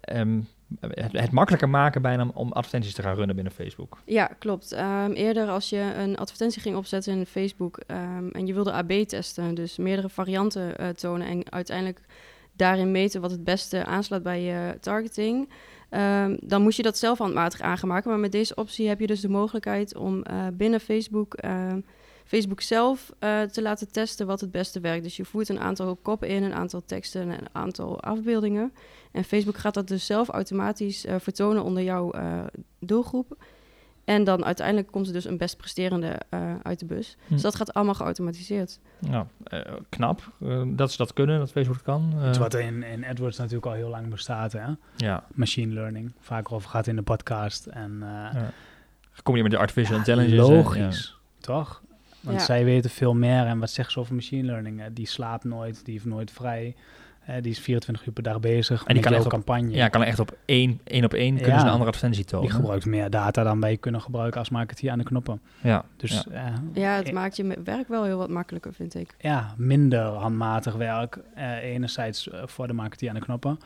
[SPEAKER 1] ehm, het, makkelijker maken bijna om- advertenties te gaan runnen binnen Facebook.
[SPEAKER 2] Ja, klopt. Ehm, eerder als je een advertentie ging opzetten in Facebook ehm, en je wilde AB testen, dus meerdere varianten eh, tonen en uiteindelijk daarin meten wat het beste aansluit bij je targeting, ehm, dan moest je dat zelf handmatig aangemaken. Maar met deze optie heb je dus de mogelijkheid om eh, binnen Facebook, Facebook zelf eh, te laten testen wat het beste werkt. Dus je voert een aantal koppen in, een aantal teksten en een aantal afbeeldingen. En Facebook gaat dat dus zelf automatisch eh, vertonen onder jouw eh, doelgroep. En dan uiteindelijk komt er dus een best presterende eh, uit de bus.
[SPEAKER 1] Hm.
[SPEAKER 2] Dus dat gaat allemaal geautomatiseerd.
[SPEAKER 1] Nou, eh, knap dat ze dat kunnen, dat Facebook het kan. Eh,
[SPEAKER 3] Iets wat in, in AdWords natuurlijk al heel lang bestaat. Hè?
[SPEAKER 1] ja,
[SPEAKER 3] Machine learning. Vaak over gaat in de podcast. En, eh,
[SPEAKER 1] ja. Kom je met de artificial
[SPEAKER 3] ja,
[SPEAKER 1] intelligence?
[SPEAKER 3] Logisch, toch? Want
[SPEAKER 2] Ja.
[SPEAKER 3] zij weten veel meer. En wat zeggen ze over machine learning? Eh, die slaapt nooit, die heeft nooit vrij. Eh, die is 24 uur per dag bezig.
[SPEAKER 1] die
[SPEAKER 3] met
[SPEAKER 1] kan op-
[SPEAKER 3] campagne.
[SPEAKER 1] Ja, kan echt op één, één op één kunnen
[SPEAKER 3] Ja.
[SPEAKER 1] ze een andere advertentie tonen.
[SPEAKER 3] die gebruikt meer data dan wij kunnen gebruiken als marketeer aan de knoppen.
[SPEAKER 1] Ja,
[SPEAKER 3] Dus
[SPEAKER 1] ja.
[SPEAKER 3] ja,
[SPEAKER 2] Ja, het
[SPEAKER 3] eh,
[SPEAKER 2] maakt je werk wel heel wat makkelijker, vind ik.
[SPEAKER 3] ja, minder handmatig werk. Eh, enerzijds eh, voor de marketeer aan de knoppen.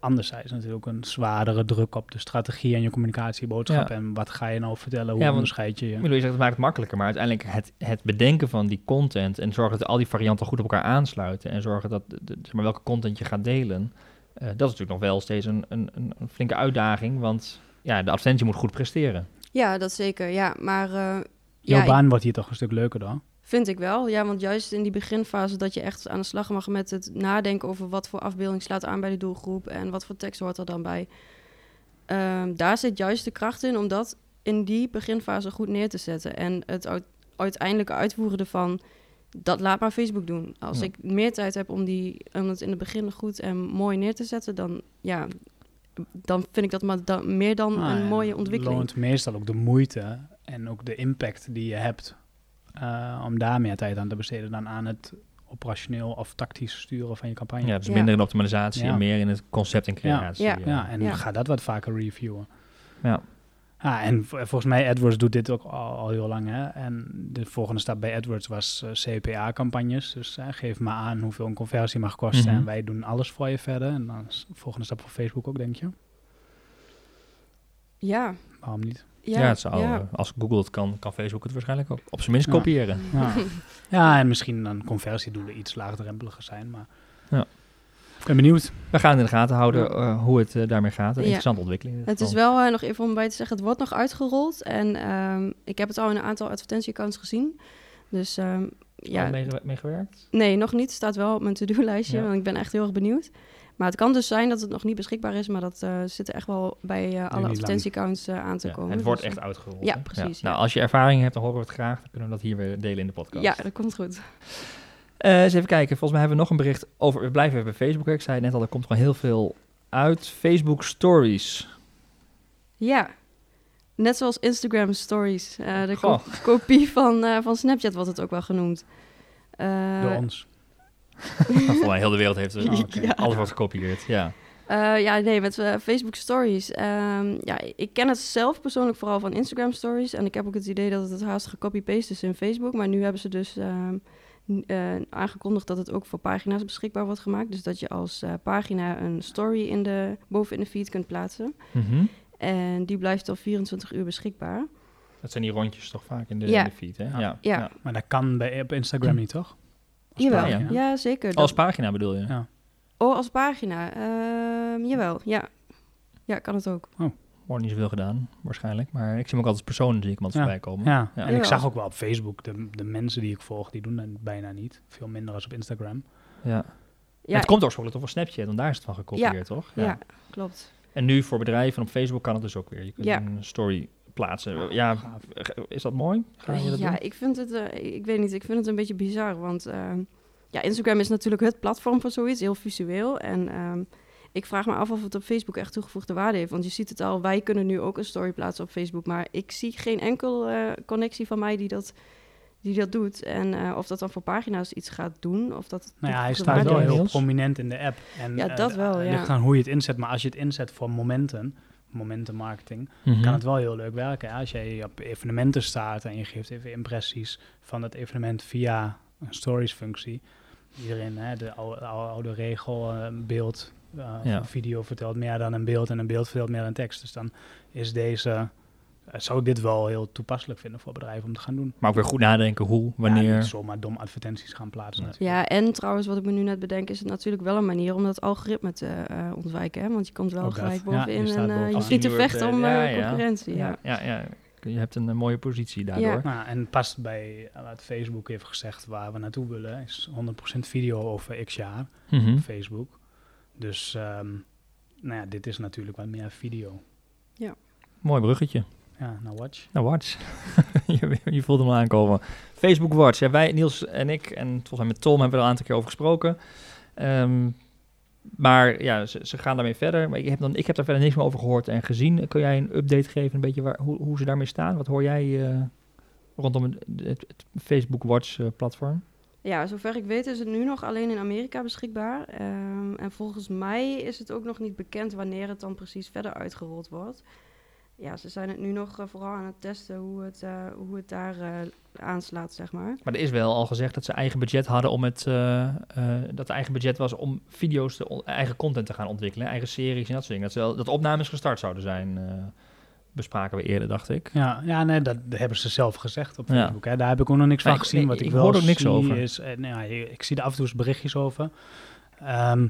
[SPEAKER 3] Anderzijds natuurlijk een zwaardere druk op de strategie en je communicatieboodschap.
[SPEAKER 1] Ja.
[SPEAKER 3] En wat ga je nou vertellen? Hoe
[SPEAKER 1] Ja, want-
[SPEAKER 3] onderscheid je je?
[SPEAKER 1] Milou, je zegt het maakt het makkelijker, maar uiteindelijk het, het bedenken van die content en zorgen dat al die varianten goed op elkaar aansluiten en zorgen dat de, de- zeg maar, welke content je gaat delen, eh, dat is natuurlijk nog wel steeds een, een, een een flinke uitdaging, want ja, de advertentie moet goed presteren.
[SPEAKER 2] Ja, dat zeker. Ja, maar eh,
[SPEAKER 3] Jouw
[SPEAKER 2] ja, ik-
[SPEAKER 3] baan wordt hier toch een stuk leuker door.
[SPEAKER 2] Vind ik wel. Ja, want juist in die beginfase dat je echt aan de slag mag met het nadenken over wat voor afbeelding slaat aan bij de doelgroep en wat voor tekst hoort er dan bij. Ehm, daar zit juist de kracht in om dat in die beginfase goed neer te zetten. En het uit- uiteindelijke uitvoeren ervan, dat laat maar Facebook doen. Als
[SPEAKER 1] Ja.
[SPEAKER 2] ik meer tijd heb om, die, om het in het begin goed en mooi neer te zetten, dan, ja, dan vind ik dat maar meer dan
[SPEAKER 3] Ah,
[SPEAKER 2] een
[SPEAKER 3] en
[SPEAKER 2] mooie ontwikkeling.
[SPEAKER 3] loont meestal ook de moeite en ook de impact die je hebt eh, om daar meer tijd aan te besteden dan aan het operationeel of tactisch sturen van je campagne.
[SPEAKER 1] Ja, dus
[SPEAKER 2] Ja.
[SPEAKER 1] minder in optimalisatie
[SPEAKER 3] Ja.
[SPEAKER 1] en meer in het concept en creatie.
[SPEAKER 2] Ja.
[SPEAKER 1] eh.
[SPEAKER 3] Ja, en
[SPEAKER 2] Ja.
[SPEAKER 3] ga dat wat vaker reviewen.
[SPEAKER 1] Ja.
[SPEAKER 3] Ja, en volgens mij AdWords doet dit ook al, al heel lang. Hè? En de volgende stap bij AdWords was eh, CPA-campagnes. Dus eh, geef maar aan hoeveel een conversie mag kosten.
[SPEAKER 1] Mhm.
[SPEAKER 3] En wij doen alles voor je verder. En dan is de volgende stap voor Facebook ook, denk je.
[SPEAKER 2] Ja,
[SPEAKER 3] Waarom niet?
[SPEAKER 1] Ja,
[SPEAKER 2] ja,
[SPEAKER 1] het zou,
[SPEAKER 2] ja.
[SPEAKER 1] eh, als Google het kan, kan Facebook het waarschijnlijk ook op zijn minst
[SPEAKER 3] Ja.
[SPEAKER 1] kopiëren.
[SPEAKER 3] Ja, ja en misschien dan conversiedoelen iets laagdrempeliger zijn. Maar
[SPEAKER 1] Ja.
[SPEAKER 3] ik ben benieuwd.
[SPEAKER 1] We gaan in de gaten houden
[SPEAKER 2] Ja.
[SPEAKER 1] eh, hoe het eh, daarmee gaat. Een
[SPEAKER 2] Ja.
[SPEAKER 1] interessante ontwikkeling.
[SPEAKER 2] Het is wel nog even om bij te zeggen, het wordt nog uitgerold. En ehm, ik heb het al in een aantal advertentieaccounts gezien. Dus ehm,
[SPEAKER 1] Ja.
[SPEAKER 2] ja,
[SPEAKER 1] Mee, meegewerkt?
[SPEAKER 2] nee, nog niet. Staat wel op mijn to-do-lijstje,
[SPEAKER 1] Ja.
[SPEAKER 2] want ik ben echt heel erg benieuwd. Maar het kan dus zijn dat het nog niet beschikbaar is, maar dat eh, zit er echt wel bij eh, alle advertentieaccounts eh, aan te
[SPEAKER 1] Ja,
[SPEAKER 2] komen.
[SPEAKER 1] het wordt
[SPEAKER 2] Dus,
[SPEAKER 1] echt uitgerold.
[SPEAKER 2] ja, precies,
[SPEAKER 1] Nou,
[SPEAKER 2] ja.
[SPEAKER 1] als je ervaring hebt, dan horen we het graag. Dan kunnen we dat hier weer delen in de podcast.
[SPEAKER 2] Ja, dat komt goed.
[SPEAKER 1] Eh, eens even kijken. Volgens mij hebben we nog een bericht over... We blijven even bij Facebook. Ik zei het net al, er komt gewoon heel veel uit. Facebook Stories.
[SPEAKER 2] Ja, net zoals Instagram Stories. eh, de
[SPEAKER 1] Goh.
[SPEAKER 2] kopie van, eh, van Snapchat wordt het ook wel genoemd. Eh,
[SPEAKER 3] Door ons.
[SPEAKER 1] Mij heel de wereld heeft.
[SPEAKER 3] Oh.
[SPEAKER 2] Ja.
[SPEAKER 1] Alles wordt gekopieerd, ja.
[SPEAKER 2] Eh, ja, nee, met eh, Facebook Stories. Ehm, ja, ik ken het zelf persoonlijk vooral van Instagram Stories. En ik heb ook het idee dat het het haast gecopy-paste is in Facebook. Maar nu hebben ze dus ehm, eh, aangekondigd dat het ook voor pagina's beschikbaar wordt gemaakt. Dus dat je als eh, pagina een story in de, boven in de feed kunt plaatsen.
[SPEAKER 1] Mhm.
[SPEAKER 2] En die blijft al 24 uur beschikbaar.
[SPEAKER 1] Dat zijn die rondjes toch vaak in de,
[SPEAKER 2] Ja.
[SPEAKER 1] in de feed, hè?
[SPEAKER 3] Ja.
[SPEAKER 1] Ja.
[SPEAKER 2] Ja.
[SPEAKER 3] Maar dat kan bij, op Instagram niet, toch? Als
[SPEAKER 2] Jawel,
[SPEAKER 3] pagina?
[SPEAKER 2] ja, zeker.
[SPEAKER 1] Als
[SPEAKER 2] Dat-
[SPEAKER 1] pagina bedoel je?
[SPEAKER 3] Ja.
[SPEAKER 2] oh, als pagina. Ehm, jawel, ja. Ja, kan het ook.
[SPEAKER 1] Wordt niet zoveel gedaan, waarschijnlijk. Maar ik zie hem ook altijd als persoon, zie ik iemand
[SPEAKER 3] Ja.
[SPEAKER 1] voorbij komen.
[SPEAKER 3] Ja,
[SPEAKER 1] Ja.
[SPEAKER 3] en ik zag ook wel op Facebook, de, de mensen die ik volg, die doen dat bijna niet. Veel minder als op Instagram.
[SPEAKER 1] Ja.
[SPEAKER 2] Ja,
[SPEAKER 1] het komt oorspronkelijk toch van Snapchat, want daar is het van gekopieerd, toch?
[SPEAKER 2] ja, klopt.
[SPEAKER 1] En nu voor bedrijven en op Facebook kan het dus ook weer. Je kunt
[SPEAKER 2] Ja.
[SPEAKER 1] een story plaatsen. Ja,
[SPEAKER 3] Gaaf.
[SPEAKER 1] is dat mooi? Ga je dat
[SPEAKER 2] ja,
[SPEAKER 1] doen?
[SPEAKER 2] ik vind het, eh, ik weet niet, ik vind het een beetje bizar, want ehm, ja, Instagram is natuurlijk het platform voor zoiets, heel visueel. En ehm, ik vraag me af of het op Facebook echt toegevoegde waarde heeft, want je ziet het al, wij kunnen nu ook een story plaatsen op Facebook, maar ik zie geen enkel eh, connectie van mij die dat, die dat doet. En eh, of dat dan voor pagina's iets gaat doen, of dat
[SPEAKER 3] Nou ja, hij staat wel heel prominent in de app. En,
[SPEAKER 2] Ja,
[SPEAKER 3] eh,
[SPEAKER 2] dat wel, ja.
[SPEAKER 3] ligt aan hoe je het inzet, maar als je het inzet voor momenten, momentenmarketing,
[SPEAKER 1] Mhm.
[SPEAKER 3] kan het wel heel leuk werken. hè. Als jij op evenementen staat en je geeft even impressies van het evenement via een stories-functie. Iedereen, hè, de oude, oude, regel, eh, een beeld, eh, of
[SPEAKER 1] Ja.
[SPEAKER 3] een video vertelt meer dan een beeld en een beeld vertelt meer dan tekst. Dus dan is deze, eh, zou ik dit wel heel toepasselijk vinden voor bedrijven om te gaan doen.
[SPEAKER 1] Maar ook weer goed nadenken hoe,
[SPEAKER 3] Ja,
[SPEAKER 1] wanneer.
[SPEAKER 3] niet zomaar dom advertenties gaan plaatsen.
[SPEAKER 2] Ja, en trouwens, wat ik me nu net bedenk, is het natuurlijk wel een manier om dat algoritme te eh, ontwijken. Hè? Want je komt wel
[SPEAKER 3] Ook
[SPEAKER 2] gelijk
[SPEAKER 3] Ja,
[SPEAKER 2] bovenin en eh, je
[SPEAKER 3] bovenaan.
[SPEAKER 2] zit te vechten
[SPEAKER 1] eh,
[SPEAKER 2] om
[SPEAKER 1] ja,
[SPEAKER 2] eh,
[SPEAKER 1] ja.
[SPEAKER 2] concurrentie. Ja.
[SPEAKER 1] ja, ja, ja. Je hebt een, eh, mooie positie daardoor.
[SPEAKER 2] Ja.
[SPEAKER 3] Nou, en past bij eh, wat Facebook heeft gezegd waar we naartoe willen, is 100% video over x jaar
[SPEAKER 1] Mhm.
[SPEAKER 3] op Facebook. Dus ehm, nou ja, dit is natuurlijk wat meer video.
[SPEAKER 1] Mooi bruggetje.
[SPEAKER 3] Ja, nou watch.
[SPEAKER 1] Nou, Watch. je, je voelt hem al aankomen. Facebook Watch. Ja, wij, Niels en ik, en volgens mij met Tom hebben we er een aantal keer over gesproken. Ehm, maar ja, ze, ze gaan daarmee verder. Maar ik heb, dan, ik heb daar verder niks meer over gehoord en gezien. Kun jij een update geven, een beetje waar, hoe, hoe ze daarmee staan? Wat hoor jij eh, rondom het, het- het Facebook Watch eh, platform?
[SPEAKER 2] Ja, zover ik weet is het nu nog alleen in Amerika beschikbaar. Ehm, en volgens mij is het ook nog niet bekend wanneer het dan precies verder uitgerold wordt. Ja, ze zijn het nu nog eh, vooral aan het testen hoe het, eh, hoe het daar eh, aanslaat, zeg maar.
[SPEAKER 1] Maar er is wel al gezegd dat ze eigen budget hadden om het, eh, eh, dat het eigen budget was om video's, te eigen content te gaan ontwikkelen, eigen series en dat soort dingen. Dat, ze wel, dat opnames gestart zouden zijn, eh, bespraken we eerder, dacht ik.
[SPEAKER 3] Ja, ja nee, dat hebben ze zelf gezegd op
[SPEAKER 1] Ja.
[SPEAKER 3] Facebook. Hè. Daar heb ik ook nog niks
[SPEAKER 1] Ja,
[SPEAKER 3] van
[SPEAKER 1] ik-
[SPEAKER 3] gezien.
[SPEAKER 1] ik-
[SPEAKER 3] Wat ik,
[SPEAKER 1] ik
[SPEAKER 3] wel
[SPEAKER 1] hoor er ook niks
[SPEAKER 3] zie
[SPEAKER 1] over.
[SPEAKER 3] Is, nou ja, je- ik zie er af en toe eens berichtjes over. Ehm,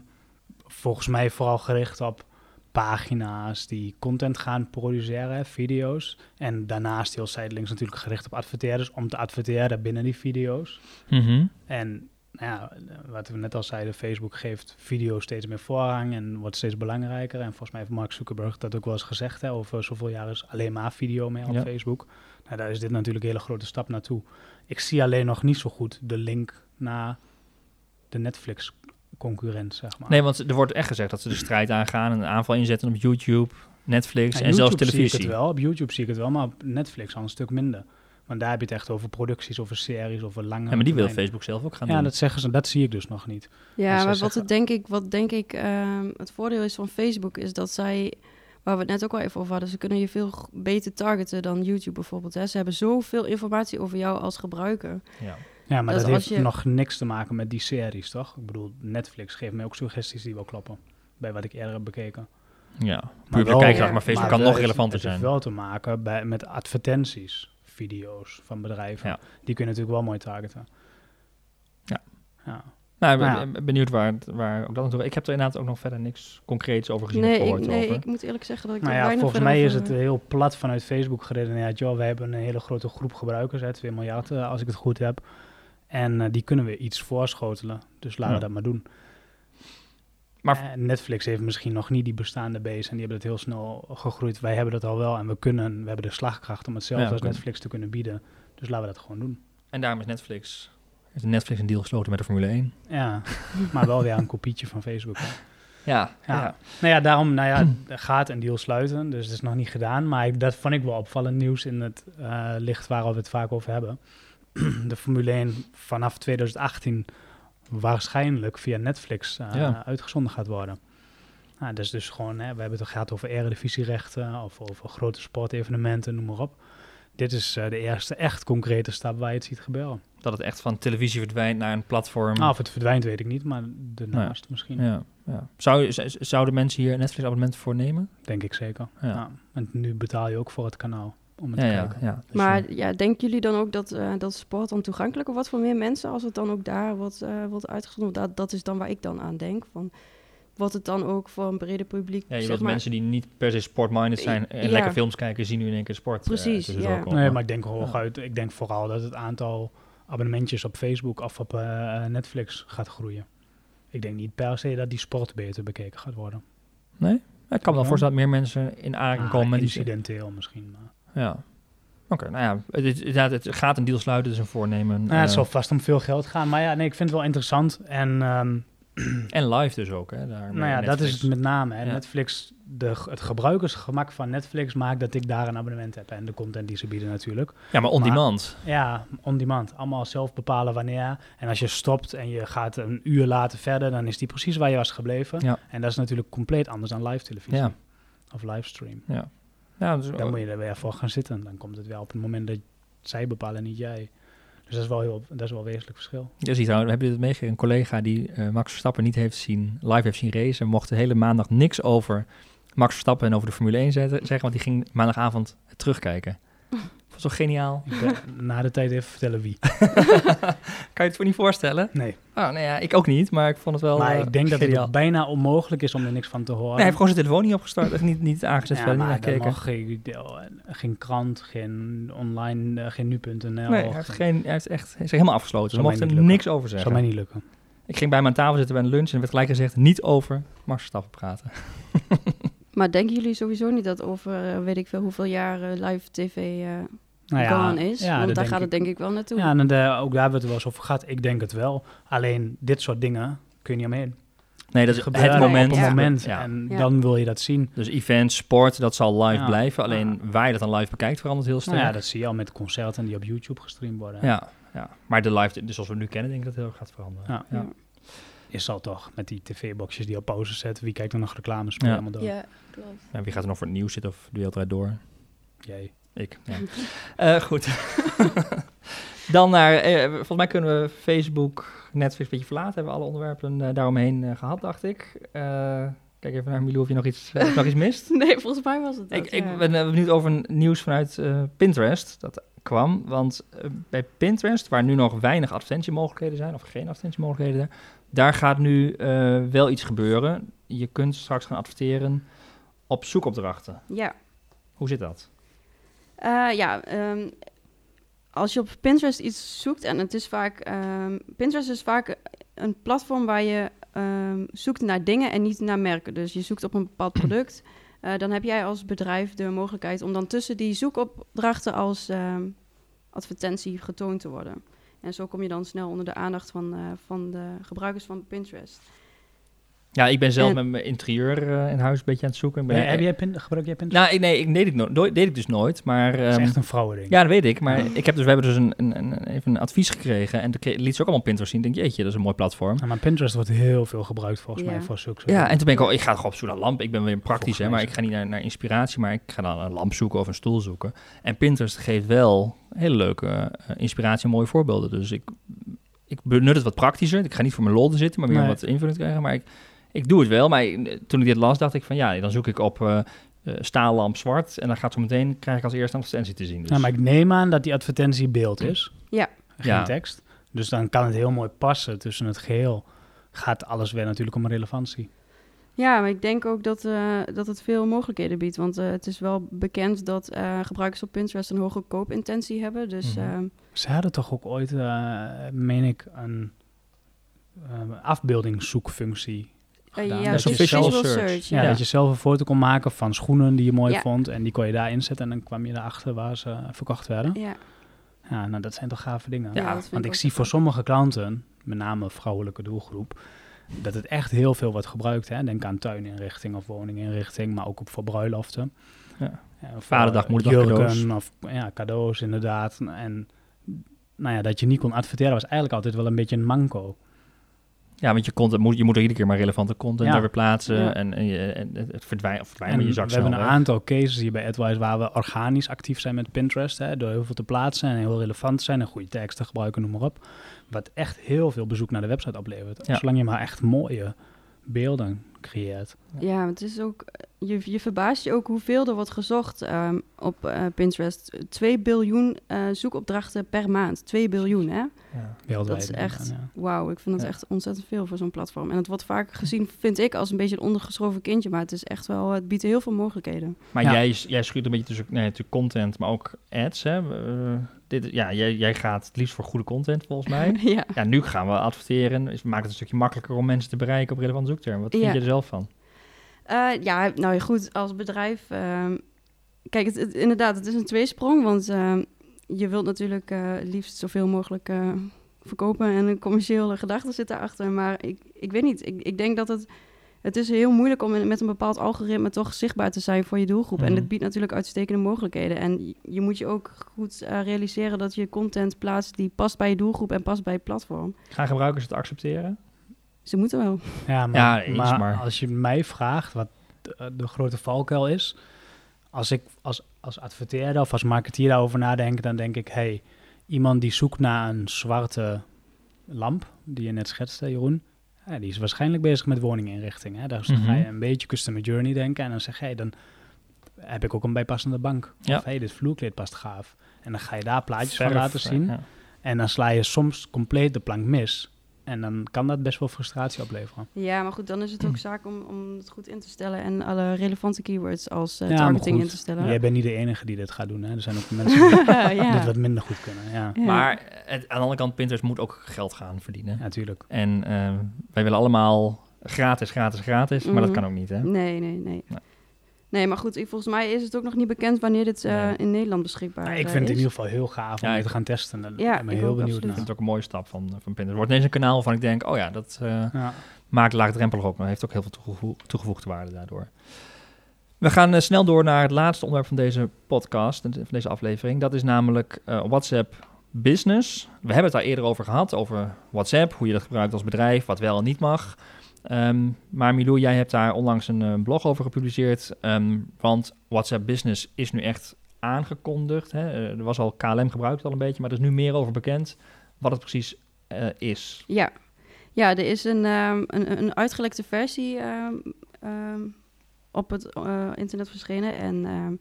[SPEAKER 3] volgens mij vooral gericht op pagina's die content gaan produceren, video's. En daarnaast heel zijdelings natuurlijk gericht op adverteerders om te adverteren binnen die video's. En nou ja, wat we net al zeiden, Facebook geeft video steeds meer voorrang en wordt steeds belangrijker. En volgens mij heeft Mark Zuckerberg dat ook wel eens gezegd. Hè, over zoveel jaar is alleen maar video meer op
[SPEAKER 1] Ja.
[SPEAKER 3] Facebook. Nou, daar is dit natuurlijk een hele grote stap naartoe. Ik zie alleen nog niet zo goed de link naar de Netflix-concurrent, zeg maar.
[SPEAKER 1] Nee, want er wordt echt gezegd dat ze de strijd aangaan en een aanval inzetten op YouTube, Netflix
[SPEAKER 3] Ja,
[SPEAKER 1] en zelfs
[SPEAKER 3] YouTube zie ik
[SPEAKER 1] televisie.
[SPEAKER 3] het wel. Op YouTube zie ik het wel, maar op Netflix al een stuk minder. Want daar heb je het echt over producties, over series, over lange...
[SPEAKER 1] Ja, maar die wil. Facebook zelf ook gaan
[SPEAKER 3] Ja,
[SPEAKER 1] doen.
[SPEAKER 3] dat zeggen ze. Dat zie ik dus nog niet.
[SPEAKER 2] Ja, maar wat,
[SPEAKER 3] zeggen-
[SPEAKER 2] het denk ik, wat denk ik ehm, het voordeel is van Facebook is dat zij, waar we het net ook al even over hadden, ze kunnen je veel beter targeten dan YouTube bijvoorbeeld. Hè. Ze hebben zoveel informatie over jou als gebruiker.
[SPEAKER 1] Ja.
[SPEAKER 3] Ja, maar
[SPEAKER 2] Dus
[SPEAKER 3] dat heeft
[SPEAKER 2] je-
[SPEAKER 3] nog niks te maken met die series, toch? Ik bedoel, Netflix geeft mij ook suggesties die wel kloppen. Bij wat ik eerder heb bekeken.
[SPEAKER 1] ja, puur
[SPEAKER 2] ja,
[SPEAKER 1] maar Facebook
[SPEAKER 3] Maar
[SPEAKER 1] kan nog relevanter
[SPEAKER 3] het heeft
[SPEAKER 1] zijn.
[SPEAKER 3] wel te maken bij, met advertenties, video's van bedrijven.
[SPEAKER 1] Ja.
[SPEAKER 3] Die kun je natuurlijk wel mooi targeten.
[SPEAKER 1] Ja.
[SPEAKER 3] ja.
[SPEAKER 1] Nou,
[SPEAKER 3] Nou
[SPEAKER 1] ik
[SPEAKER 3] ja.
[SPEAKER 1] ben benieuwd waar, het- waar ook dat naartoe... Ik heb er inderdaad ook nog verder niks concreets over gezien
[SPEAKER 2] Nee,
[SPEAKER 1] of
[SPEAKER 2] ik, nee
[SPEAKER 1] over.
[SPEAKER 2] ik moet eerlijk zeggen dat ik
[SPEAKER 3] Nou ja,
[SPEAKER 2] weinig
[SPEAKER 3] volgens mij is het heel plat vanuit Facebook geredeneerd. Joh, wij hebben een hele grote groep gebruikers, hè, 2 miljard eh, als ik het goed heb. En eh, die kunnen we iets voorschotelen. Dus laten
[SPEAKER 1] Ja.
[SPEAKER 3] we dat maar doen.
[SPEAKER 1] Maar-
[SPEAKER 3] Maar Netflix heeft misschien nog niet die bestaande base en die hebben het heel snel gegroeid. Wij hebben dat al wel en we kunnen, we hebben de slagkracht om hetzelfde
[SPEAKER 1] Ja,
[SPEAKER 3] als. Netflix te kunnen bieden. Dus laten we dat gewoon doen.
[SPEAKER 1] En daarom is Netflix... Heeft Netflix een deal gesloten met de Formule 1.
[SPEAKER 3] Ja, maar wel weer een kopietje van Facebook. Hè.
[SPEAKER 1] Ja,
[SPEAKER 3] Ja.
[SPEAKER 1] ja.
[SPEAKER 3] Nou ja, daarom nou ja, gaat een deal sluiten, dus het is nog niet gedaan. Maar ik, dat vond ik wel opvallend nieuws in het eh, licht waar we het vaak over hebben. De Formule 1 vanaf 2018 waarschijnlijk via Netflix eh,
[SPEAKER 1] Ja.
[SPEAKER 3] uitgezonden gaat worden. Nou, dat is dus gewoon, hè, we hebben het gehad over eredivisierechten of over grote sportevenementen, noem maar op. dit is eh, de eerste echt concrete stap waar je het ziet gebeuren.
[SPEAKER 1] Dat het echt van televisie verdwijnt naar een platform.
[SPEAKER 3] Nou, of het verdwijnt weet ik niet, maar daarnaast misschien.
[SPEAKER 1] ja, ja. Zou, zouden mensen hier een Netflix-abonnement voor nemen?
[SPEAKER 3] Denk ik zeker.
[SPEAKER 1] Ja.
[SPEAKER 3] Ja. En nu betaal je ook voor het kanaal om het
[SPEAKER 1] Ja,
[SPEAKER 3] te
[SPEAKER 1] ja,
[SPEAKER 3] kijken.
[SPEAKER 1] ja. Dus,
[SPEAKER 2] Maar
[SPEAKER 1] eh,
[SPEAKER 2] ja, denken jullie dan ook dat, eh, dat sport dan toegankelijker wordt voor meer mensen als het dan ook daar wordt, eh wordt uitgezonden? Dat, dat is dan waar ik dan aan denk. Van, wordt het dan ook voor een breder publiek?
[SPEAKER 1] ja, je
[SPEAKER 2] zeg
[SPEAKER 1] wilt
[SPEAKER 2] maar,
[SPEAKER 1] mensen die niet per se sportminded zijn en
[SPEAKER 2] Ja.
[SPEAKER 1] lekker films kijken, zien nu in één keer sport.
[SPEAKER 2] Precies, ja.
[SPEAKER 3] Nee, maar ik denk hooguit, ik denk vooral dat het aantal abonnementjes op Facebook of op eh, Netflix gaat groeien. Ik denk niet per se dat die sport beter bekeken gaat worden.
[SPEAKER 1] Ik kan me wel
[SPEAKER 3] Ja.
[SPEAKER 1] voorstellen dat meer mensen in aanraking
[SPEAKER 3] Ah,
[SPEAKER 1] komen met die...
[SPEAKER 3] incidenteel misschien. Maar.
[SPEAKER 1] Ja. Oké, nou ja, het, het gaat een deal sluiten, dus een voornemen.
[SPEAKER 3] Nou, het
[SPEAKER 1] eh,
[SPEAKER 3] zal vast om veel geld gaan. Maar ja, nee, ik vind het wel interessant. En ehm,
[SPEAKER 1] En live dus ook, hè? Daar
[SPEAKER 3] nou ja, dat is het met name. Hè.
[SPEAKER 1] Ja.
[SPEAKER 3] Netflix, de, het gebruikersgemak van Netflix maakt dat ik daar een abonnement heb. En de content die ze bieden natuurlijk.
[SPEAKER 1] Ja, maar on
[SPEAKER 3] Maar-
[SPEAKER 1] demand.
[SPEAKER 3] Ja, on demand. Allemaal zelf bepalen wanneer. En als je stopt en je gaat een uur later verder, dan is die precies waar je was gebleven.
[SPEAKER 1] Ja.
[SPEAKER 3] En dat is natuurlijk compleet anders dan live televisie.
[SPEAKER 1] Ja.
[SPEAKER 3] Of livestream.
[SPEAKER 1] Ja, dus,
[SPEAKER 3] Dan moet je er weer voor gaan zitten. Dan komt het wel op het moment dat zij bepalen, niet jij. Dus dat is wel, heel, dat is wel een wezenlijk verschil.
[SPEAKER 1] Je ziet trouwens, heb je dit meegekregen? Een collega die eh, Max Verstappen niet heeft zien, live heeft zien racen, mocht de hele maandag niks over Max Verstappen en over de Formule 1 zetten, zeggen, want die ging maandagavond terugkijken. Dat was toch geniaal?
[SPEAKER 3] Na de tijd even vertellen wie.
[SPEAKER 1] kan je het voor niet voorstellen?
[SPEAKER 3] Nee,
[SPEAKER 1] Oh, nou ja, ik ook niet, maar ik vond het wel
[SPEAKER 3] maar
[SPEAKER 1] eh,
[SPEAKER 3] ik denk dat het bijna onmogelijk is om er niks van te horen.
[SPEAKER 1] Nee, hij heeft gewoon zijn telefoon niet opgestart, echt niet, niet aangezet,
[SPEAKER 3] ja,
[SPEAKER 1] verder niet
[SPEAKER 3] maar
[SPEAKER 1] gekeken.
[SPEAKER 3] mag geen, geen krant, geen online, eh, geen nu.nl.
[SPEAKER 1] Nee, hij heeft, geen, hij heeft echt hij is helemaal afgesloten. Ze
[SPEAKER 3] Zou mij
[SPEAKER 1] mochten er
[SPEAKER 3] niet lukken.
[SPEAKER 1] niks over
[SPEAKER 3] zou
[SPEAKER 1] zeggen.
[SPEAKER 3] mij niet lukken.
[SPEAKER 1] Ik ging bij mijn tafel zitten bij een lunch en er werd gelijk gezegd niet over Max Verstappen praten.
[SPEAKER 2] Maar denken jullie sowieso niet dat over eh, weet ik veel hoeveel jaar eh, live tv eh
[SPEAKER 3] Nou
[SPEAKER 2] gone is?
[SPEAKER 3] ja,
[SPEAKER 2] Want daar gaat
[SPEAKER 3] ik.
[SPEAKER 2] het denk ik wel naartoe.
[SPEAKER 3] Ja, en de, ook daar hebben we het wel eens over gehad. Ik denk het wel. Alleen dit soort dingen kun je niet omheen.
[SPEAKER 1] Nee, dat is
[SPEAKER 3] gebeuren
[SPEAKER 1] het moment.
[SPEAKER 3] op
[SPEAKER 2] Ja.
[SPEAKER 3] moment.
[SPEAKER 1] Ja.
[SPEAKER 3] En
[SPEAKER 2] Ja.
[SPEAKER 3] dan wil je dat zien.
[SPEAKER 1] Dus events, sport, dat zal live
[SPEAKER 3] Ja.
[SPEAKER 1] blijven. Alleen waar je dat dan live bekijkt verandert heel sterk.
[SPEAKER 3] Nou ja, dat zie je al met concerten die op YouTube gestreamd worden.
[SPEAKER 1] ja, ja. Maar de live, dus zoals we nu kennen, denk ik dat het heel erg gaat veranderen.
[SPEAKER 3] Ja.
[SPEAKER 1] Ja.
[SPEAKER 2] Ja.
[SPEAKER 3] Je zal toch met die tv-boxjes die op pauze zetten. Wie kijkt er nog reclames?
[SPEAKER 1] Ja.
[SPEAKER 3] allemaal door.
[SPEAKER 2] Ja, klopt.
[SPEAKER 1] En wie gaat er nog voor het nieuws zitten of de wereld door?
[SPEAKER 3] Jij.
[SPEAKER 1] Ik. Ja. Eh, goed. dan naar, eh, volgens mij kunnen we Facebook, Netflix een beetje verlaten. Hebben we alle onderwerpen eh, daaromheen eh, gehad, dacht ik. Kijk even naar Milou of je nog iets, nog iets mist.
[SPEAKER 2] Nee, volgens mij was het dat,
[SPEAKER 1] Ik, ik ben benieuwd over nieuws vanuit Pinterest. Dat kwam, want bij Pinterest, waar nu nog weinig advertentiemogelijkheden zijn, of geen advertentiemogelijkheden, daar gaat nu wel iets gebeuren. Je kunt straks gaan adverteren op zoekopdrachten.
[SPEAKER 2] Ja,
[SPEAKER 1] Hoe zit dat?
[SPEAKER 2] Eh, ja ehm, als je op Pinterest iets zoekt, en het is vaak... ehm, Pinterest is vaak een platform waar je ehm, zoekt naar dingen en niet naar merken. Dus je zoekt op een bepaald product. eh, dan heb jij als bedrijf de mogelijkheid om dan tussen die zoekopdrachten als advertentie getoond te worden. En zo kom je dan snel onder de aandacht van, eh, van de gebruikers van Pinterest.
[SPEAKER 1] Ja, ik ben zelf
[SPEAKER 2] En-
[SPEAKER 1] met mijn interieur eh, in huis een beetje aan het zoeken. Ik ben,
[SPEAKER 3] Nee, heb
[SPEAKER 1] eh,
[SPEAKER 3] jij pin, gebruik jij Pinterest?
[SPEAKER 1] Nou, ik- nee, ik deed, ik no- deed ik dus nooit, maar...
[SPEAKER 3] dat is
[SPEAKER 1] ehm,
[SPEAKER 3] echt een vrouwending.
[SPEAKER 1] Ja, dat weet ik. Maar
[SPEAKER 3] Ja.
[SPEAKER 1] ik heb dus, we hebben dus een, een, een, even een advies gekregen. En toen liet ze ook allemaal Pinterest zien. Ik denk, jeetje, dat is een mooi platform.
[SPEAKER 3] Ja, maar Pinterest wordt heel veel gebruikt volgens
[SPEAKER 2] Ja.
[SPEAKER 3] mij voor zulke soort
[SPEAKER 1] Ja, en toen ben ik al, ik ga gewoon op zoek naar lamp. Ik ben weer praktisch, hè, maar ik ga niet naar, naar inspiratie, maar ik ga dan een lamp zoeken of een stoel zoeken. En Pinterest geeft wel hele leuke eh, inspiratie en mooie voorbeelden. Dus ik, ik benut het wat praktischer. Ik ga niet voor mijn lol te zitten, maar meer
[SPEAKER 3] Nee.
[SPEAKER 1] wat invulling krijgen. Maar ik, ik doe het wel. Maar toen ik dit las, dacht ik van ja, dan zoek ik op eh eh, staallamp zwart. En dan gaat zo meteen, krijg ik als eerste een advertentie te zien. Dus.
[SPEAKER 3] Ja, maar ik neem aan dat die advertentie beeld is.
[SPEAKER 2] Ja.
[SPEAKER 3] Geen
[SPEAKER 1] Ja.
[SPEAKER 3] tekst. Dus dan kan het heel mooi passen tussen het geheel. Gaat alles weer natuurlijk om relevantie.
[SPEAKER 2] Ja, maar ik denk ook dat, eh, dat het veel mogelijkheden biedt. Want het is wel bekend dat eh, gebruikers op Pinterest een hoge koopintentie hebben. Dus
[SPEAKER 1] Mhm.
[SPEAKER 2] ehm,
[SPEAKER 3] Ze hadden toch ook ooit, eh, meen ik, een afbeeldingszoekfunctie gedaan.
[SPEAKER 2] ja, dus
[SPEAKER 1] een visual
[SPEAKER 2] visual
[SPEAKER 1] search.
[SPEAKER 2] search.
[SPEAKER 3] Ja,
[SPEAKER 2] ja.
[SPEAKER 3] dat je zelf een foto kon maken van schoenen die je mooi
[SPEAKER 2] Ja.
[SPEAKER 3] vond. En die kon je daar inzetten en dan kwam je erachter waar ze verkocht werden.
[SPEAKER 2] Ja.
[SPEAKER 3] Ja, nou dat zijn toch gave dingen.
[SPEAKER 1] Ja,
[SPEAKER 3] Want ik zie voor sommige klanten, met name vrouwelijke doelgroep, dat het echt heel veel wordt gebruikt. Hè? Denk aan tuininrichting of woninginrichting, maar ook op voor bruiloften.
[SPEAKER 1] Ja. Vaderdag, moederdag,
[SPEAKER 3] jurken
[SPEAKER 1] cadeaus.
[SPEAKER 3] Of ja, cadeaus inderdaad. En nou ja, dat je niet kon adverteren was eigenlijk altijd wel een beetje een manco.
[SPEAKER 1] Ja, want je, content moet, je moet er iedere keer maar relevante content
[SPEAKER 3] Ja.
[SPEAKER 1] daar weer plaatsen.
[SPEAKER 2] Ja.
[SPEAKER 1] En, en, je, en het- verdwijnt, of verdwijnt,
[SPEAKER 3] En
[SPEAKER 1] maar je
[SPEAKER 3] we
[SPEAKER 1] zakt
[SPEAKER 3] hebben een
[SPEAKER 1] weg.
[SPEAKER 3] aantal cases hier bij AdWise waar we organisch actief zijn met Pinterest. Hè, door heel veel te plaatsen en heel relevant te zijn en goede teksten gebruiken, noem maar op. Wat echt heel veel bezoek naar de website oplevert.
[SPEAKER 1] Ja.
[SPEAKER 3] Zolang je maar echt mooie beelden creëert.
[SPEAKER 2] Ja, het is ook, je, je verbaast je ook hoeveel er wordt gezocht ehm, op eh, Pinterest. 2 biljoen eh, zoekopdrachten per maand. 2 biljoen, hè?
[SPEAKER 1] Ja.
[SPEAKER 3] Wereldwijd.
[SPEAKER 2] Dat is echt-
[SPEAKER 3] Ja.
[SPEAKER 2] Wauw, ik vind dat
[SPEAKER 1] Ja.
[SPEAKER 2] echt ontzettend veel voor zo'n platform. En het wordt vaak gezien, vind ik, als een beetje een ondergeschoven kindje. Maar het is echt wel, het biedt heel veel mogelijkheden.
[SPEAKER 1] Maar
[SPEAKER 3] Ja.
[SPEAKER 1] jij, jij schuurt een beetje tussen nee, natuurlijk content, maar ook ads. Hè? Eh, dit, ja, jij, jij gaat het liefst voor goede content, volgens mij.
[SPEAKER 2] ja.
[SPEAKER 1] ja, nu gaan we adverteren. Dus we maken het een stukje makkelijker om mensen te bereiken op relevante zoektermen. Wat vind je er zelf van?
[SPEAKER 2] Eh, ja, nou ja, goed, als bedrijf... ehm, kijk, het, het- inderdaad, het is een tweesprong. Want ehm, je wilt natuurlijk eh, liefst zoveel mogelijk eh, verkopen... en een commerciële gedachte zit daarachter. Maar ik, ik weet niet, ik, ik denk dat het... Het is heel moeilijk om in- met een bepaald algoritme toch zichtbaar te zijn voor je doelgroep.
[SPEAKER 1] Mhm.
[SPEAKER 2] En het biedt natuurlijk uitstekende mogelijkheden. En je, je moet je ook goed eh, realiseren dat je content plaatst die past bij je doelgroep en past bij het platform.
[SPEAKER 1] Gaan gebruikers het accepteren?
[SPEAKER 2] Ze moeten wel.
[SPEAKER 3] Ja, maar,
[SPEAKER 1] Ja, eens,
[SPEAKER 3] maar,
[SPEAKER 1] maar-
[SPEAKER 3] als je mij vraagt wat de, de grote valkuil is, als ik als, als adverteerder of als marketeer daarover nadenk, dan denk ik, hey, iemand die zoekt naar een zwarte lamp, die je net schetste, Jeroen, ja, die is waarschijnlijk bezig met woninginrichting. Hè? Daar
[SPEAKER 1] Mhm.
[SPEAKER 3] ga je een beetje customer journey denken en dan zeg je, hey, dan heb ik ook een bijpassende bank.
[SPEAKER 1] Ja.
[SPEAKER 3] Of hey, dit vloerkleed past gaaf. En dan ga je daar plaatjes
[SPEAKER 1] Verf,
[SPEAKER 3] van laten zien.
[SPEAKER 1] ja.
[SPEAKER 3] En dan sla je soms compleet de plank mis. En dan kan dat best wel frustratie opleveren.
[SPEAKER 2] Ja, maar goed, dan is het ook zaak om, om het goed in te stellen en alle relevante keywords als eh,
[SPEAKER 3] Ja, maar
[SPEAKER 2] targeting in te stellen.
[SPEAKER 3] Jij bent niet de enige die dit gaat doen. Hè? Er zijn ook mensen die
[SPEAKER 2] ja.
[SPEAKER 3] dit wat minder goed kunnen. Ja,
[SPEAKER 2] Ja.
[SPEAKER 1] Maar het, aan de andere kant, Pinterest moet ook geld gaan verdienen.
[SPEAKER 3] natuurlijk.
[SPEAKER 1] En eh, wij willen allemaal gratis, gratis, gratis. Maar dat
[SPEAKER 2] Mhm.
[SPEAKER 1] kan ook niet, hè?
[SPEAKER 2] Nee, nee, nee.
[SPEAKER 1] Nee.
[SPEAKER 2] Nee, maar goed, volgens mij is het ook nog niet bekend wanneer dit eh,
[SPEAKER 1] Nee.
[SPEAKER 2] in Nederland beschikbaar
[SPEAKER 3] Nou, ik vind het in
[SPEAKER 2] is.
[SPEAKER 3] ieder geval heel gaaf om
[SPEAKER 1] Ja, ik-
[SPEAKER 3] te gaan testen. Daar
[SPEAKER 2] Ja,
[SPEAKER 3] ben ik
[SPEAKER 2] ik
[SPEAKER 3] heel
[SPEAKER 2] ook,
[SPEAKER 3] benieuwd
[SPEAKER 2] absoluut.
[SPEAKER 1] Ik
[SPEAKER 3] naar.
[SPEAKER 1] vind het ook een mooie stap van, van Pinterest. Het wordt ineens een kanaal waarvan ik denk, oh ja, dat eh,
[SPEAKER 3] Ja.
[SPEAKER 1] maakt laagdrempelig ook. Maar heeft ook heel veel toegevo- toegevoegde waarde daardoor. We gaan eh, snel door naar het laatste onderwerp van deze podcast, en van deze aflevering. Dat is namelijk eh, WhatsApp Business. We hebben het daar eerder over gehad, over WhatsApp, hoe je dat gebruikt als bedrijf, wat wel en niet mag. Ehm, maar Milou, jij hebt daar onlangs een eh, blog over gepubliceerd. ehm, want WhatsApp Business is nu echt aangekondigd. Hè? Eh, er was al KLM gebruikt al een beetje, maar er is nu meer over bekend wat het precies eh, is.
[SPEAKER 2] Ja. ja, er is een, ehm, een, een uitgelekte versie op het internet verschenen. En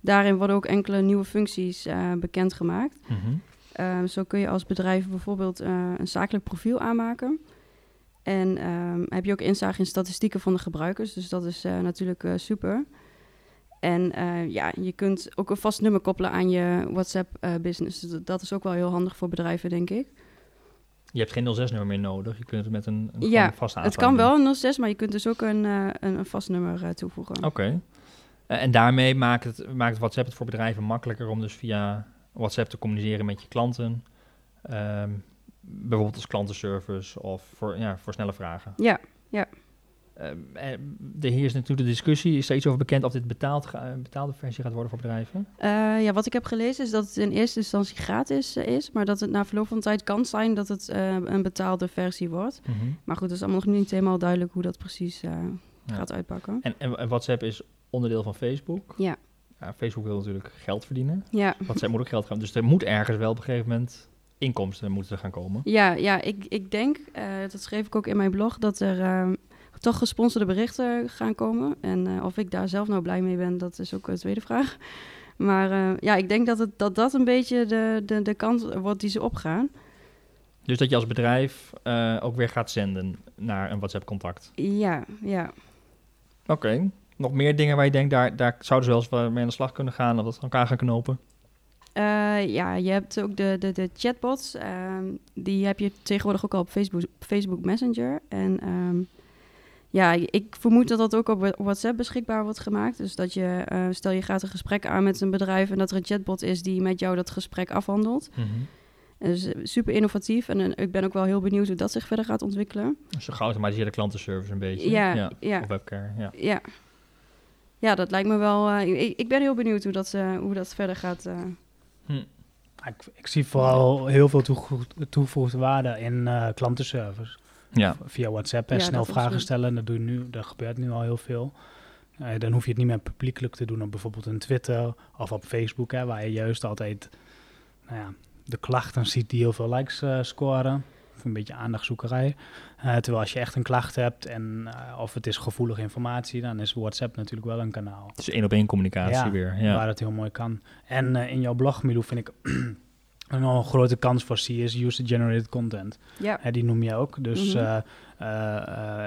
[SPEAKER 2] daarin worden ook enkele nieuwe functies bekendgemaakt. Ehm, zo kun je als bedrijf bijvoorbeeld een zakelijk profiel aanmaken. En ehm, heb je ook inzage in statistieken van de gebruikers. Dus dat is eh, natuurlijk eh, super. En eh, ja, je kunt ook een vast nummer koppelen aan je WhatsApp-business. Dus dat- is ook wel heel handig voor bedrijven, denk ik.
[SPEAKER 1] Je hebt geen 06-nummer meer nodig. Je kunt het met een, een
[SPEAKER 2] Ja, Het kan wel een 06, maar je kunt dus ook een, een, een vast nummer toevoegen.
[SPEAKER 1] Oké. En daarmee maakt, het, maakt WhatsApp het voor bedrijven makkelijker om dus via WhatsApp te communiceren met je klanten. Ehm, bijvoorbeeld als klantenservice of voor, ja, voor snelle vragen.
[SPEAKER 2] Ja,
[SPEAKER 1] Ehm, eh, de, hier is natuurlijk de discussie. Is er iets over bekend of dit betaald een betaalde versie gaat worden voor bedrijven?
[SPEAKER 2] Eh, ja, wat ik heb gelezen is dat het in eerste instantie gratis eh, is, maar dat het na verloop van tijd kan zijn dat het eh, een betaalde versie wordt. Maar goed, het is allemaal nog niet helemaal duidelijk hoe dat precies eh,
[SPEAKER 1] Ja.
[SPEAKER 2] gaat uitpakken.
[SPEAKER 1] En, en, en WhatsApp is onderdeel van Facebook.
[SPEAKER 2] Ja.
[SPEAKER 1] Ja, Facebook wil natuurlijk geld verdienen.
[SPEAKER 2] Ja,
[SPEAKER 1] WhatsApp moet ook geld gaan. Dus er moet ergens wel op een gegeven moment inkomsten moeten gaan komen.
[SPEAKER 2] ja, ja ik, ik denk, eh, dat schreef ik ook in mijn blog, dat er ehm, toch gesponsorde berichten gaan komen. En eh, of ik daar zelf nou blij mee ben, dat is ook een tweede vraag. Maar eh, ja, ik denk dat, het, dat dat een beetje de, de, de kant wordt die ze opgaan.
[SPEAKER 1] Dus dat je als bedrijf eh, ook weer gaat zenden naar een WhatsApp-contact.
[SPEAKER 2] Ja, ja.
[SPEAKER 1] Oké. Nog meer dingen waar je denkt, daar, daar zouden ze wel eens mee aan de slag kunnen gaan of dat aan elkaar gaan knopen?
[SPEAKER 2] Eh, ja, je hebt ook de, de, de chatbots. ehm, die heb je tegenwoordig ook al op Facebook, Facebook Messenger. En ehm, ja, ik vermoed dat dat ook op WhatsApp beschikbaar wordt gemaakt. Dus dat je, eh, stel je gaat een gesprek aan met een bedrijf... en dat er een chatbot is die met jou dat gesprek afhandelt. Dus eh, super innovatief. En eh, ik ben ook wel heel benieuwd hoe dat zich verder gaat ontwikkelen.
[SPEAKER 1] Dus een geautomatiseerde klantenservice een beetje.
[SPEAKER 2] Ja, ja.
[SPEAKER 1] Of webcare, ja.
[SPEAKER 2] Ja, ja dat lijkt me wel... ik, ik ben heel benieuwd hoe dat, hoe dat verder gaat... eh.
[SPEAKER 3] Ik, ik zie vooral heel veel toegevoegd- toegevoegde waarde in eh, klantenservice.
[SPEAKER 1] Ja.
[SPEAKER 3] Via WhatsApp en
[SPEAKER 2] Ja,
[SPEAKER 3] snel vragen stellen. Dat, doe je nu, dat gebeurt nu al heel veel. Eh, dan hoef je het niet meer publiekelijk te doen op bijvoorbeeld een Twitter of op Facebook, hè, waar je juist altijd nou ja, de klachten ziet die heel veel likes eh, scoren. Of een beetje aandachtzoekerij. Eh, terwijl als je echt een klacht hebt en eh, of het is gevoelige informatie, dan is WhatsApp natuurlijk wel een kanaal.
[SPEAKER 1] Dus één op één communicatie
[SPEAKER 3] Ja,
[SPEAKER 1] weer. Ja.
[SPEAKER 3] Waar het heel mooi kan. En eh, in jouw blog, Milou, vind ik een grote kans voor zie is user-generated content.
[SPEAKER 2] Ja,
[SPEAKER 3] Hè, die noem je ook. Dus
[SPEAKER 2] Mhm.
[SPEAKER 3] eh eh,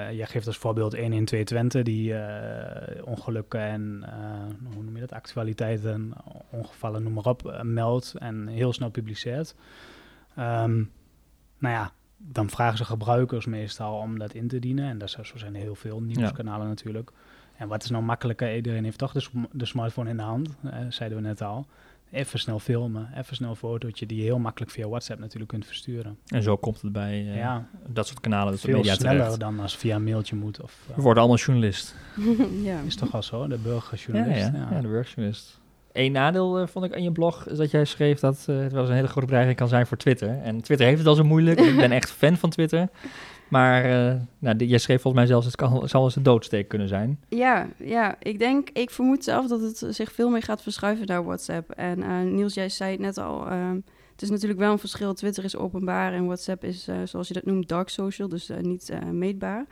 [SPEAKER 3] eh, jij geeft als voorbeeld 112 Twente, die eh, ongelukken en eh, hoe noem je dat, actualiteiten, ongevallen, noem maar op, meldt en heel snel publiceert. Ehm, nou ja, dan vragen ze gebruikers meestal om dat in te dienen. En dat zo zijn er heel veel nieuwskanalen natuurlijk. En wat is nou makkelijker? Iedereen heeft toch de, sm- de smartphone in de hand, eh, zeiden we net al. Even snel filmen, even snel een fotootje die je heel makkelijk via WhatsApp natuurlijk kunt versturen.
[SPEAKER 1] En zo komt het bij eh,
[SPEAKER 3] ja,
[SPEAKER 1] dat soort kanalen, dat
[SPEAKER 3] veel
[SPEAKER 1] media
[SPEAKER 3] sneller
[SPEAKER 1] terecht.
[SPEAKER 3] dan als via een mailtje moet. Of,
[SPEAKER 1] We worden allemaal journalist.
[SPEAKER 2] ja.
[SPEAKER 3] is toch wel zo, de
[SPEAKER 1] Ja,
[SPEAKER 3] burgerjournalist.
[SPEAKER 1] ja, ja. de burgerjournalist. Eén nadeel eh, vond ik aan je blog is dat jij schreef dat eh, het wel eens een hele grote bedreiging kan zijn voor Twitter. En Twitter heeft het al zo moeilijk. ik ben echt fan van Twitter. Maar eh, nou, jij schreef volgens mij zelfs, het kan, zal eens een doodsteek kunnen zijn.
[SPEAKER 2] Ja, ja, ik denk, ik vermoed zelf dat het zich veel meer gaat verschuiven naar WhatsApp. En Niels, jij zei het net al, ehm, het is natuurlijk wel een verschil. Twitter is openbaar en WhatsApp is, zoals je dat noemt, dark social, dus niet meetbaar.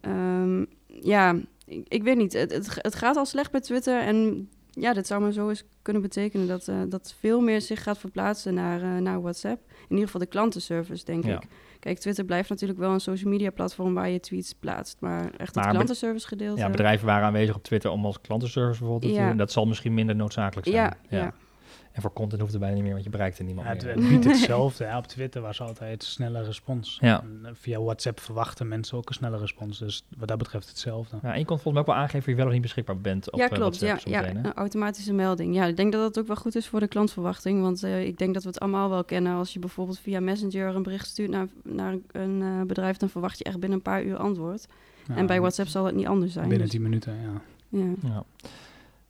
[SPEAKER 2] Ehm, ja, ik, weet niet. Het, het, het gaat al slecht bij Twitter en ja, dat zou maar zo eens kunnen betekenen dat, eh, dat veel meer zich gaat verplaatsen naar, eh, naar WhatsApp. In ieder geval de klantenservice, denk
[SPEAKER 1] Ja.
[SPEAKER 2] ik. Kijk, Twitter blijft natuurlijk wel een social media platform waar je tweets plaatst, maar echt het klantenservice gedeelte.
[SPEAKER 1] Ja, bedrijven waren aanwezig op Twitter om als klantenservice bijvoorbeeld te
[SPEAKER 2] Ja.
[SPEAKER 1] doen. Dat zal misschien minder noodzakelijk zijn.
[SPEAKER 2] Ja, ja.
[SPEAKER 1] En voor content hoeft het bijna niet meer, want je bereikt er niemand
[SPEAKER 3] Ja, het,
[SPEAKER 1] meer.
[SPEAKER 3] het biedt hetzelfde. hè. Op Twitter was altijd snelle respons.
[SPEAKER 1] Ja.
[SPEAKER 3] En, eh, via WhatsApp verwachten mensen ook een snelle respons. Dus wat dat betreft hetzelfde.
[SPEAKER 1] Ja, en je kon volgens mij ook wel aangeven of je wel of niet beschikbaar bent op
[SPEAKER 2] ja,
[SPEAKER 1] eh,
[SPEAKER 2] klopt. Ja,
[SPEAKER 1] WhatsApp.
[SPEAKER 2] een automatische melding. Ja, ik denk dat dat ook wel goed is voor de klantverwachting. Want eh, ik denk dat we het allemaal wel kennen. Als je bijvoorbeeld via Messenger een bericht stuurt naar, naar een eh, bedrijf, dan verwacht je echt binnen een paar uur antwoord.
[SPEAKER 3] Ja,
[SPEAKER 2] en bij WhatsApp zal het niet anders zijn.
[SPEAKER 3] Binnen
[SPEAKER 2] dus-
[SPEAKER 3] 10 minuten, ja.
[SPEAKER 2] ja.
[SPEAKER 1] Ja.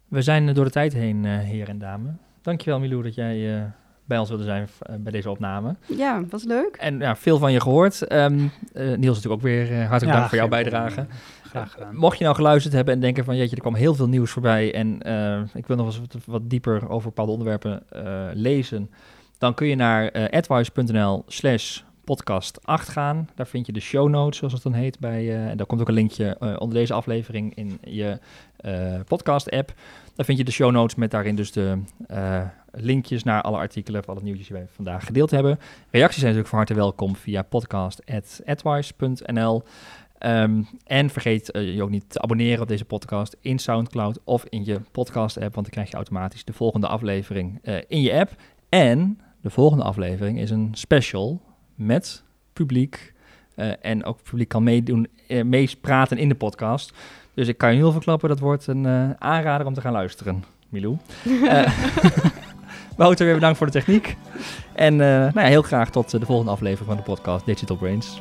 [SPEAKER 1] We zijn door de tijd heen, eh heer en dame. Dankjewel Milou dat jij eh, bij ons wilde zijn eh, bij deze opname.
[SPEAKER 2] ja, was leuk.
[SPEAKER 1] En ja, veel van je gehoord. Ehm, eh, Niels natuurlijk ook weer hartelijk
[SPEAKER 3] Ja,
[SPEAKER 1] dank voor jouw bijdrage.
[SPEAKER 3] Graag gedaan.
[SPEAKER 1] Mocht je nou geluisterd hebben en denken van jeetje, er kwam heel veel nieuws voorbij en ik wil nog eens wat, wat dieper over bepaalde onderwerpen eh, lezen, dan kun je naar advice.nl slash podcast 8 gaan. Daar vind je de show notes, zoals het dan heet. Bij, eh, en daar komt ook een linkje onder deze aflevering in je eh, podcast app. Daar vind je de show notes met daarin dus de eh, linkjes naar alle artikelen of alle nieuwtjes die wij vandaag gedeeld hebben. Reacties zijn natuurlijk van harte welkom via podcast.advice.nl. Ehm, en vergeet eh, je ook niet te abonneren op deze podcast in SoundCloud of in je podcast-app, want dan krijg je automatisch de volgende aflevering eh, in je app. En de volgende aflevering is een special met publiek. en ook publiek kan meedoen, meepraten in de podcast. Dus ik kan je heel verklappen, dat wordt een eh, aanrader om te gaan luisteren, Milou. Eh, Wouter, weer bedankt voor de techniek. En eh, nou ja, heel graag tot de volgende aflevering van de podcast Digital Brains.